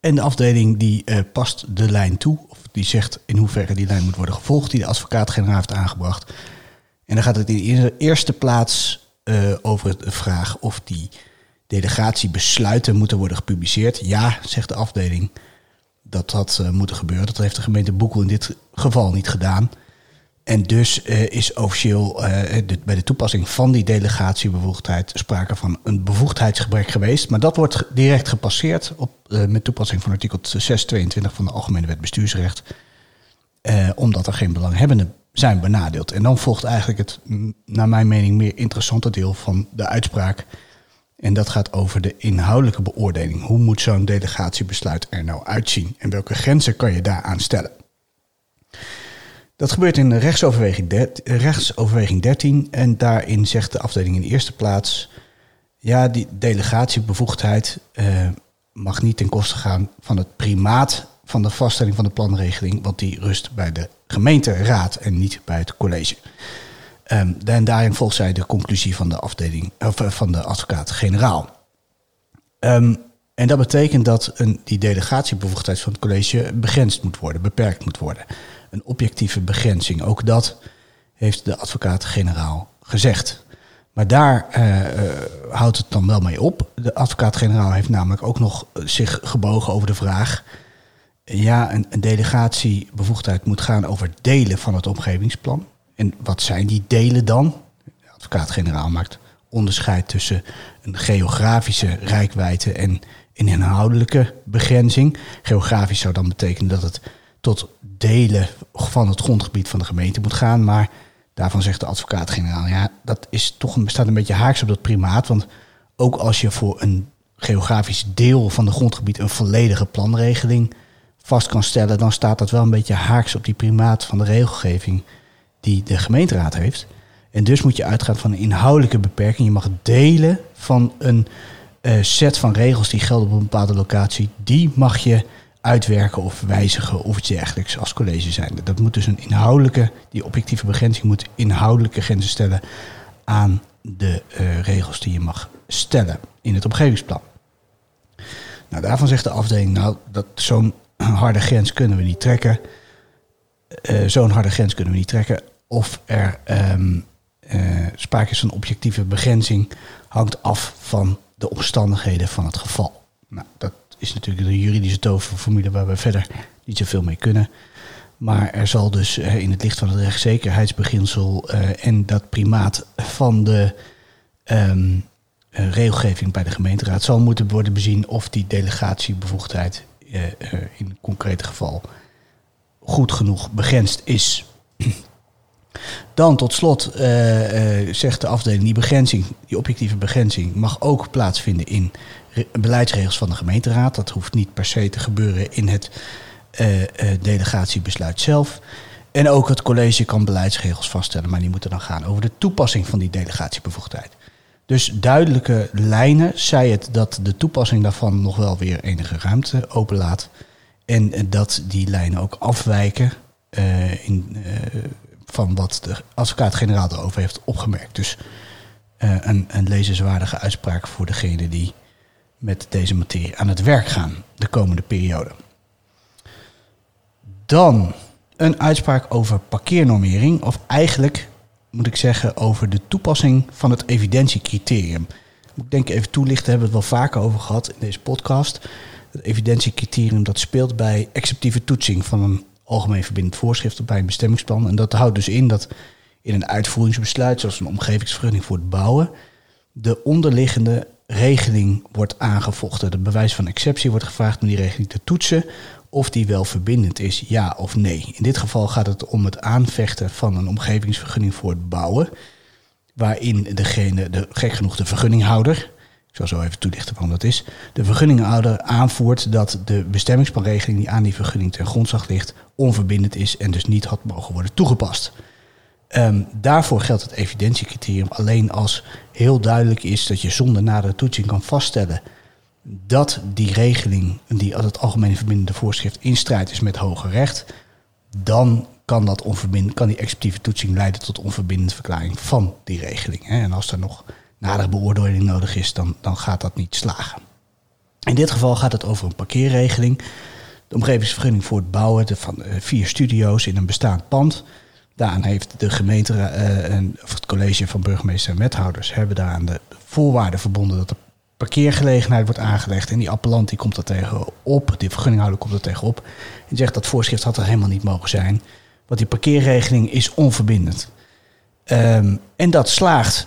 en de afdeling die uh, past de lijn toe, of die zegt in hoeverre die lijn moet worden gevolgd, die de advocaat-generaal heeft aangebracht. En dan gaat het in de eerste plaats uh, over de vraag of die delegatiebesluiten moeten worden gepubliceerd. Ja, zegt de afdeling, dat had uh, moeten gebeuren. Dat heeft de gemeente Boekel in dit geval niet gedaan. En dus uh, is officieel de, bij de toepassing van die delegatiebevoegdheid sprake van een bevoegdheidsgebrek geweest. Maar dat wordt direct gepasseerd op, met toepassing van artikel 622 van de Algemene Wet Bestuursrecht. omdat er geen belanghebbenden zijn benadeeld. En dan volgt eigenlijk het, naar mijn mening, meer interessante deel van de uitspraak. En dat gaat over de inhoudelijke beoordeling. Hoe moet zo'n delegatiebesluit er nou uitzien? En welke grenzen kan je daaraan stellen? Dat gebeurt in rechtsoverweging, 13, rechtsoverweging 13 en daarin zegt de afdeling in de eerste plaats... ja, die delegatiebevoegdheid uh, mag niet ten koste gaan van het primaat van de vaststelling van de planregeling... want die rust bij de gemeenteraad en niet bij het college. Um, en daarin volgt zij de conclusie van de afdeling of van de advocaat-generaal. Um, en dat betekent dat een, die delegatiebevoegdheid van het college begrensd moet worden, beperkt moet worden een objectieve begrenzing. Ook dat heeft de advocaat-generaal gezegd. Maar daar uh, houdt het dan wel mee op. De advocaat-generaal heeft namelijk ook nog zich gebogen over de vraag. Ja, een delegatiebevoegdheid moet gaan over delen van het omgevingsplan. En wat zijn die delen dan? De advocaat-generaal maakt onderscheid tussen een geografische rijkwijde en een inhoudelijke begrenzing. Geografisch zou dan betekenen dat het tot delen van het grondgebied van de gemeente moet gaan. Maar daarvan zegt de advocaat-generaal, ja, dat is toch een, staat een beetje haaks op dat primaat. Want ook als je voor een geografisch deel van de grondgebied een volledige planregeling vast kan stellen, dan staat dat wel een beetje haaks op die primaat van de regelgeving die de gemeenteraad heeft. En dus moet je uitgaan van een inhoudelijke beperking. Je mag delen van een eh, set van regels die gelden op een bepaalde locatie. Die mag je uitwerken of wijzigen of iets dergelijks als college zijn. Dat moet dus een inhoudelijke, die objectieve begrenzing moet inhoudelijke grenzen stellen aan de eh, regels die je mag stellen in het omgevingsplan. Nou, daarvan zegt de afdeling, nou, dat zo'n harde grens kunnen we niet trekken. Eh, zo'n harde grens kunnen we niet trekken. Of er um, sprake is van objectieve begrenzing, hangt af van de omstandigheden van het geval. Nou, dat is natuurlijk de juridische toverformule waar we verder niet zoveel mee kunnen. Maar er zal dus uh, in het licht van het rechtszekerheidsbeginsel en dat primaat van de um, regelgeving bij de gemeenteraad zal moeten worden bezien of die delegatiebevoegdheid in concreet geval goed genoeg begrensd is. Dan tot slot uh, uh, zegt de afdeling, die begrenzing, die objectieve begrenzing, mag ook plaatsvinden in beleidsregels van de gemeenteraad. Dat hoeft niet per se te gebeuren in het uh, delegatiebesluit zelf. En ook het college kan beleidsregels vaststellen, maar die moeten dan gaan over de toepassing van die delegatiebevoegdheid. Dus duidelijke lijnen, zij het dat de toepassing daarvan nog wel weer enige ruimte openlaat. En dat die lijnen ook afwijken uh, in, van wat de advocaat-generaal erover heeft opgemerkt. Dus uh, een, een lezenswaardige uitspraak voor degene die met deze materie aan het werk gaan de komende periode. Dan een uitspraak over parkeernormering, of eigenlijk moet ik zeggen over de toepassing van het evidentiecriterium. Ik denk even toelichten, hebben we het wel vaker over gehad in deze podcast. Het evidentiecriterium dat speelt bij exceptieve toetsing van een algemeen verbindend voorschrift bij een bestemmingsplan. En dat houdt dus in dat in een uitvoeringsbesluit, zoals een omgevingsvergunning voor het bouwen, de onderliggende regeling wordt aangevochten. Het bewijs van exceptie wordt gevraagd om die regeling te toetsen of die wel verbindend is, ja of nee. In dit geval gaat het om het aanvechten van een omgevingsvergunning voor het bouwen, waarin degene, de, gek genoeg de vergunninghouder, ik zal zo even toelichten waarom dat is, de vergunninghouder aanvoert dat de bestemmingsplanregeling die aan die vergunning ten grondslag ligt, onverbindend is en dus niet had mogen worden toegepast. Um, daarvoor geldt het evidentiecriterium alleen als heel duidelijk is dat je zonder nadere toetsing kan vaststellen dat die regeling, die het algemene verbindende voorschrift in strijd is met hoger recht, dan kan, dat kan die exceptieve toetsing leiden tot onverbindende verklaring van die regeling. En als er nog nadere beoordeling nodig is, dan, dan gaat dat niet slagen. In dit geval gaat het over een parkeerregeling. De omgevingsvergunning voor het bouwen van vier studio's in een bestaand pand. Daaraan heeft de gemeente en, of het college van burgemeester en wethouders hebben daar aan de voorwaarden verbonden dat er parkeergelegenheid wordt aangelegd. En die appellant die komt er tegenop, die vergunninghouder komt er tegenop. En zegt dat voorschrift had er helemaal niet mogen zijn. Want die parkeerregeling is onverbindend. Um, en dat slaagt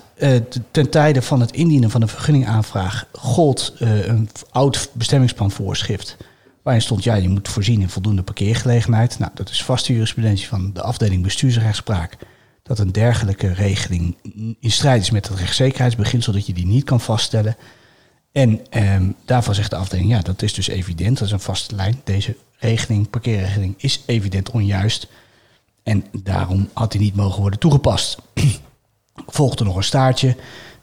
ten tijde van het indienen van een vergunningaanvraag gold uh, een oud bestemmingsplan voorschrift. Waarin stond, ja, je moet voorzien in voldoende parkeergelegenheid. Nou, dat is vaste jurisprudentie van de afdeling bestuursrechtspraak. Dat een dergelijke regeling in strijd is met het rechtszekerheidsbeginsel, dat je die niet kan vaststellen. En um, daarvan zegt de afdeling, ja, dat is dus evident, dat is een vaste lijn. Deze regeling, parkeerregeling, is evident onjuist. En daarom had hij niet mogen worden toegepast. Volgde nog een staartje.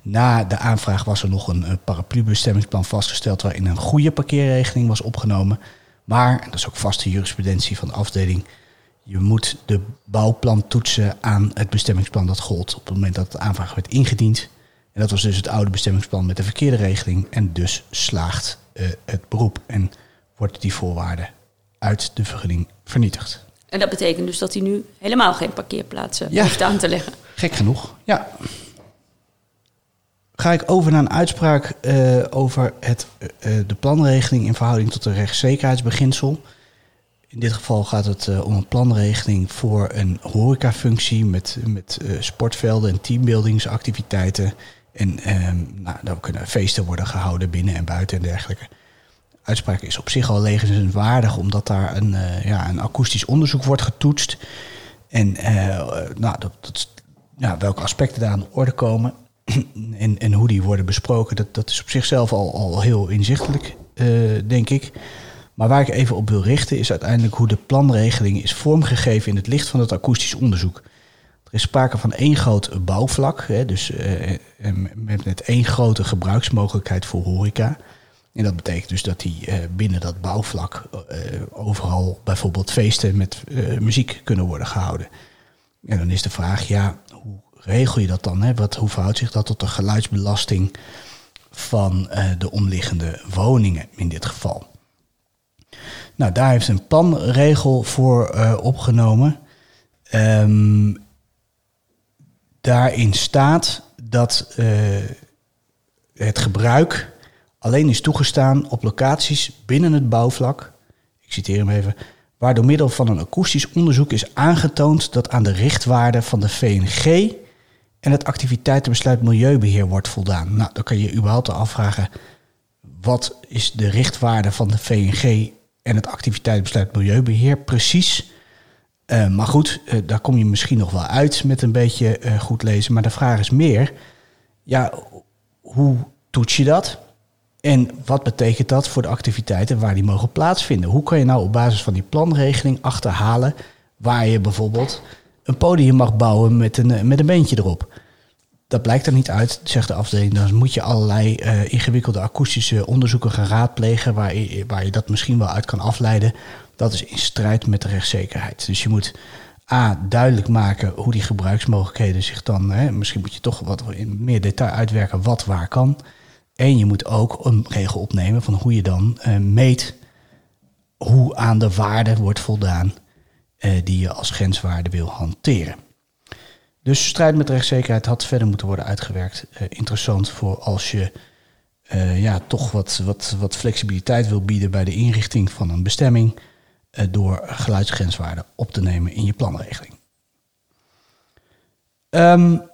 Na de aanvraag was er nog een, paraplu-bestemmingsplan vastgesteld waarin een goede parkeerregeling was opgenomen. Maar, en dat is ook vaste jurisprudentie van de afdeling, je moet de bouwplan toetsen aan het bestemmingsplan dat gold op het moment dat de aanvraag werd ingediend. En dat was dus het oude bestemmingsplan met de verkeerde regeling. En dus slaagt uh, het beroep en wordt die voorwaarde uit de vergunning vernietigd. En dat betekent dus dat hij nu helemaal geen parkeerplaatsen ja. hoeft aan te leggen. Gek genoeg, ja. Ga ik over naar een uitspraak uh, over het, uh, de planregeling in verhouding tot de rechtszekerheidsbeginsel. In dit geval gaat het om een planregeling voor een horecafunctie met, met sportvelden en teambuildingsactiviteiten. En um, nou, daar kunnen feesten worden gehouden binnen en buiten en dergelijke uitspraak is op zich al levenswaardig, omdat daar een, ja, een akoestisch onderzoek wordt getoetst. En nou, dat, dat, ja, welke aspecten daar aan de orde komen en, en hoe die worden besproken, dat, dat is op zichzelf al, al heel inzichtelijk, uh, denk ik. Maar waar ik even op wil richten is uiteindelijk hoe de planregeling is vormgegeven in het licht van het akoestisch onderzoek. Er is sprake van één groot bouwvlak, hè, dus eh, met, met één grote gebruiksmogelijkheid voor horeca. En dat betekent dus dat die eh, binnen dat bouwvlak eh, overal bijvoorbeeld feesten met eh, muziek kunnen worden gehouden. En dan is de vraag, ja, regel je dat dan? Hè? Wat, hoe verhoudt zich dat tot de geluidsbelasting van eh, de omliggende woningen in dit geval? Nou, daar heeft een planregel voor eh, opgenomen. Ehm, daarin staat dat eh, het gebruik alleen is toegestaan op locaties binnen het bouwvlak. Ik citeer hem even. Waar door middel van een akoestisch onderzoek is aangetoond dat aan de richtwaarden van de VNG en het activiteitenbesluit milieubeheer wordt voldaan. Nou, dan kan je überhaupt afvragen, wat is de richtwaarde van de VNG en het activiteitenbesluit milieubeheer precies? Uh, maar goed, uh, daar kom je misschien nog wel uit met een beetje uh, goed lezen. Maar de vraag is meer, ja, hoe toets je dat? En wat betekent dat voor de activiteiten waar die mogen plaatsvinden? Hoe kan je nou op basis van die planregeling achterhalen waar je bijvoorbeeld een podium mag bouwen met een, met een beentje erop? Dat blijkt er niet uit, zegt de afdeling. Dan moet je allerlei uh, ingewikkelde akoestische onderzoeken gaan raadplegen waar je, waar je dat misschien wel uit kan afleiden. Dat is in strijd met de rechtszekerheid. Dus je moet A, duidelijk maken hoe die gebruiksmogelijkheden zich dan... Hè, misschien moet je toch wat in meer detail uitwerken wat waar kan... En je moet ook een regel opnemen van hoe je dan uh, meet hoe aan de waarde wordt voldaan die je als grenswaarde wil hanteren. Dus strijd met rechtszekerheid had verder moeten worden uitgewerkt. Uh, interessant voor als je ja, toch wat, wat, wat flexibiliteit wil bieden bij de inrichting van een bestemming door geluidsgrenswaarden op te nemen in je planregeling. Um,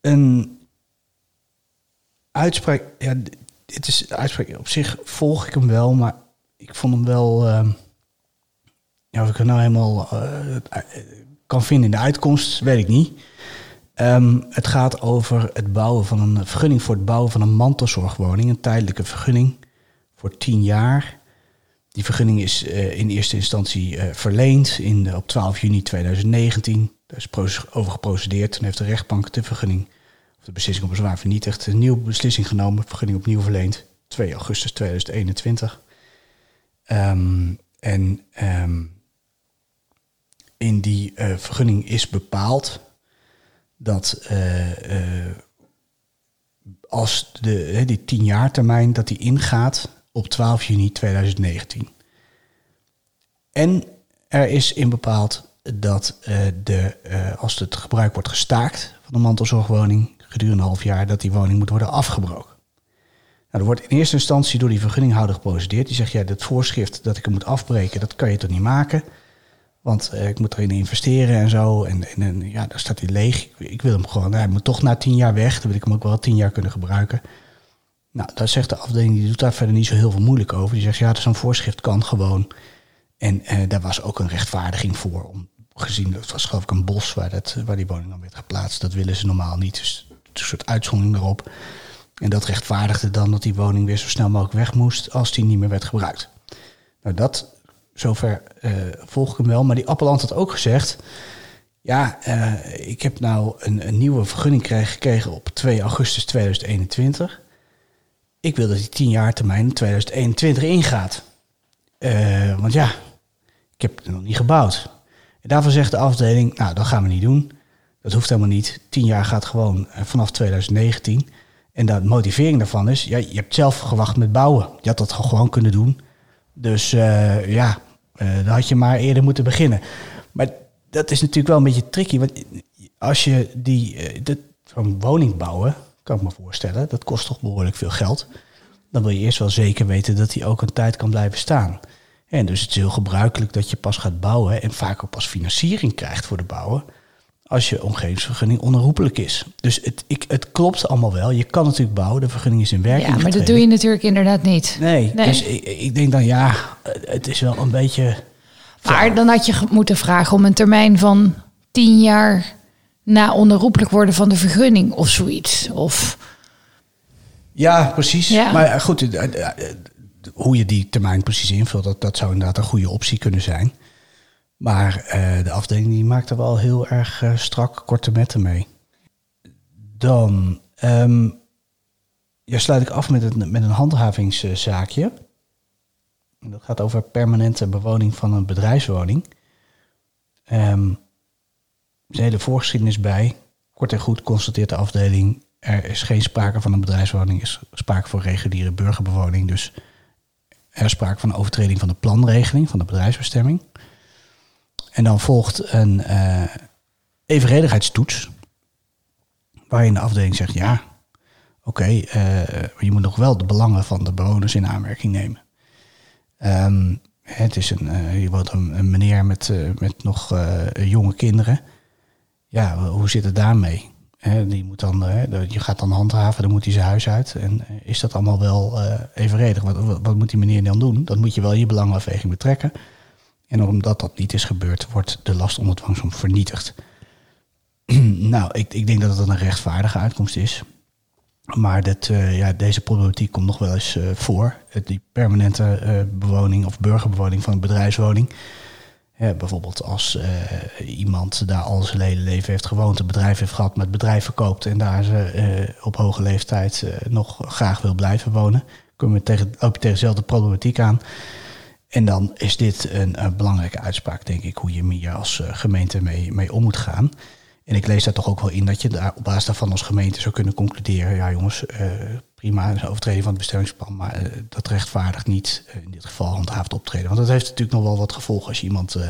een uitspraak, ja, dit is uitspraak. Op zich volg ik hem wel, maar ik vond hem wel. Uh, ja, of ik het nou helemaal uh, kan vinden in de uitkomst, weet ik niet. Um, het gaat over het bouwen van een vergunning voor het bouwen van een mantelzorgwoning, een tijdelijke vergunning voor tien jaar. Die vergunning is uh, in eerste instantie verleend in, op 12 juni 2019. Daar is over geprocedeerd. Toen heeft de rechtbank de vergunning de beslissing op bezwaar vernietigd. Een nieuwe beslissing genomen, vergunning opnieuw verleend. 2 augustus 2021. Um, en um, in die uh, vergunning is bepaald dat uh, uh, als de, die 10 jaar termijn dat die ingaat op 12 juni 2019. En er is in bepaald dat de, als het gebruik wordt gestaakt van de mantelzorgwoning, gedurende een half jaar dat die woning moet worden afgebroken. Nou, er wordt in eerste instantie door die vergunninghouder geprocedeerd. Die zegt, ja, dat voorschrift dat ik hem moet afbreken, dat kan je toch niet maken? Want eh, ik moet erin investeren en zo. En, ja, daar staat hij leeg. Ik, ik, wil hem gewoon, hij moet toch na tien jaar weg. Dan wil ik hem ook wel tien jaar kunnen gebruiken. Nou, daar zegt de afdeling, die doet daar verder niet zo heel veel moeilijk over. Die zegt, ja, zo'n voorschrift kan gewoon. En eh, daar was ook een rechtvaardiging voor. Om, gezien, dat was geloof ik een bos waar, dat, waar die woning dan werd geplaatst. Dat willen ze normaal niet. Dus een soort uitzondering erop. En dat rechtvaardigde dan dat die woning weer zo snel mogelijk weg moest als die niet meer werd gebruikt. Nou, dat zover uh, volg ik hem wel. Maar die Appeland had ook gezegd. Ja, uh, ik heb nou een, een nieuwe vergunning gekregen op 2 augustus 2021. Ik wil dat die 10 jaar termijn 2021 ingaat. Uh, want ja, ik heb het nog niet gebouwd. En daarvan zegt de afdeling, nou, dat gaan we niet doen. Dat hoeft helemaal niet. Tien jaar gaat gewoon vanaf 2019. En de motivering daarvan is, ja, je hebt zelf gewacht met bouwen. Je had dat gewoon kunnen doen. Dus ja, dan had je maar eerder moeten beginnen. Maar dat is natuurlijk wel een beetje tricky. Want als je die, uh, van woning bouwen, kan ik me voorstellen, dat kost toch behoorlijk veel geld. Dan wil je eerst wel zeker weten dat die ook een tijd kan blijven staan. En dus het is heel gebruikelijk dat je pas gaat bouwen en vaak ook pas financiering krijgt voor de bouwen als je omgevingsvergunning onherroepelijk is. Dus het, ik, het klopt allemaal wel. Je kan natuurlijk bouwen, de vergunning is in werking. Ja, maar getreden. dat doe je natuurlijk inderdaad niet. Nee, nee. dus ik, ik, denk dan ja, het is wel een beetje. Maar dan had je moeten vragen om een termijn van tien jaar na onherroepelijk worden van de vergunning of zoiets. Of... Ja, precies. Ja. Maar goed, hoe je die termijn precies invult, dat, dat zou inderdaad een goede optie kunnen zijn. Maar eh, de afdeling die maakt er wel heel erg eh, strak korte metten mee. Dan ehm, ja, sluit ik af met, een met een handhavingszaakje. Dat gaat over permanente bewoning van een bedrijfswoning. Ehm, er is een hele voorgeschiedenis bij. Kort en goed constateert de afdeling... er is geen sprake van een bedrijfswoning, er is sprake van reguliere burgerbewoning. Dus er is sprake van overtreding van de planregeling van de bedrijfsbestemming. En dan volgt een eh, evenredigheidstoets... waarin de afdeling zegt... ja, oké, eh, je moet nog wel de belangen van de bewoners in aanmerking nemen. Ehm, het is een, eh, hier woont een, meneer met, eh, met nog eh, jonge kinderen. Ja, hoe zit het daarmee? Hè, die moet dan, eh, je gaat dan handhaven, dan moet hij zijn huis uit. En eh, is dat allemaal wel eh, evenredig? Wat, wat, moet die meneer dan doen? Dan moet je wel je belangenafweging betrekken. En omdat dat niet is gebeurd, wordt de last onder dwangsom vernietigd. nou, ik, ik denk dat het een rechtvaardige uitkomst is. Maar dat, eh, ja, deze problematiek komt nog wel eens eh, voor. Die permanente eh, bewoning of burgerbewoning van een bedrijfswoning. Ja, bijvoorbeeld als iemand daar al zijn hele leven heeft gewoond, een bedrijf heeft gehad, met bedrijf verkoopt en daar ze op hoge leeftijd nog graag wil blijven wonen, kom je tegen, loop je tegen dezelfde problematiek aan. En dan is dit een, een belangrijke uitspraak, denk ik, hoe je hier als eh, gemeente mee, om moet gaan. En ik lees daar toch ook wel in dat je daar op basis daarvan als gemeente zou kunnen concluderen: ja, jongens, eh, prima, een overtreding van het bestemmingsplan, maar eh, dat rechtvaardigt niet eh, in dit geval handhaafd optreden. Want dat heeft natuurlijk nog wel wat gevolgen als iemand eh,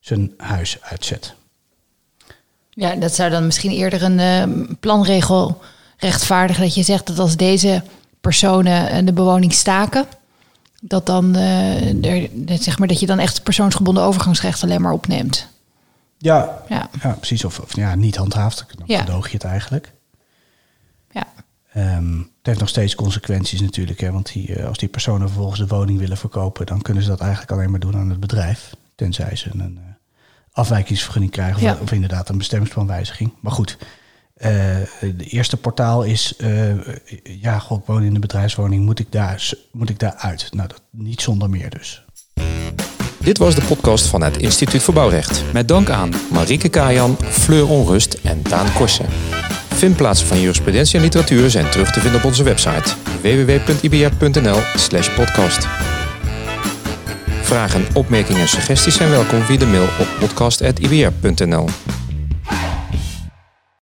zijn huis uitzet. Ja, dat zou dan misschien eerder een eh, planregel rechtvaardigen. Dat je zegt dat als deze personen eh, de bewoning staken, dat, dan, eh, er, zeg maar, dat je dan echt persoonsgebonden overgangsrecht alleen maar opneemt. Ja, Ja, ja precies. Of, of ja, niet handhaafd, dan Ja. verdoog je het eigenlijk. ja. Ehm, het heeft nog steeds consequenties natuurlijk. Hè, want die, eh, als die personen vervolgens de woning willen verkopen, dan kunnen ze dat eigenlijk alleen maar doen aan het bedrijf. Tenzij ze een eh, afwijkingsvergunning krijgen of, Ja. of inderdaad een bestemmingsplanwijziging. Maar goed, eh, de eerste portaal is, eh, ja, goh, ik woon in een bedrijfswoning, moet ik daar, moet ik daar uit? Nou, dat, niet zonder meer dus. Dit was de podcast van het Instituut voor Bouwrecht. Met dank aan Marieke Kajan, Fleur Onrust en Daan Korsen. Vindplaatsen van jurisprudentie en literatuur zijn terug te vinden op onze website www.ibr.nl podcast. Vragen, opmerkingen en suggesties zijn welkom via de mail op podcast.ibr.nl.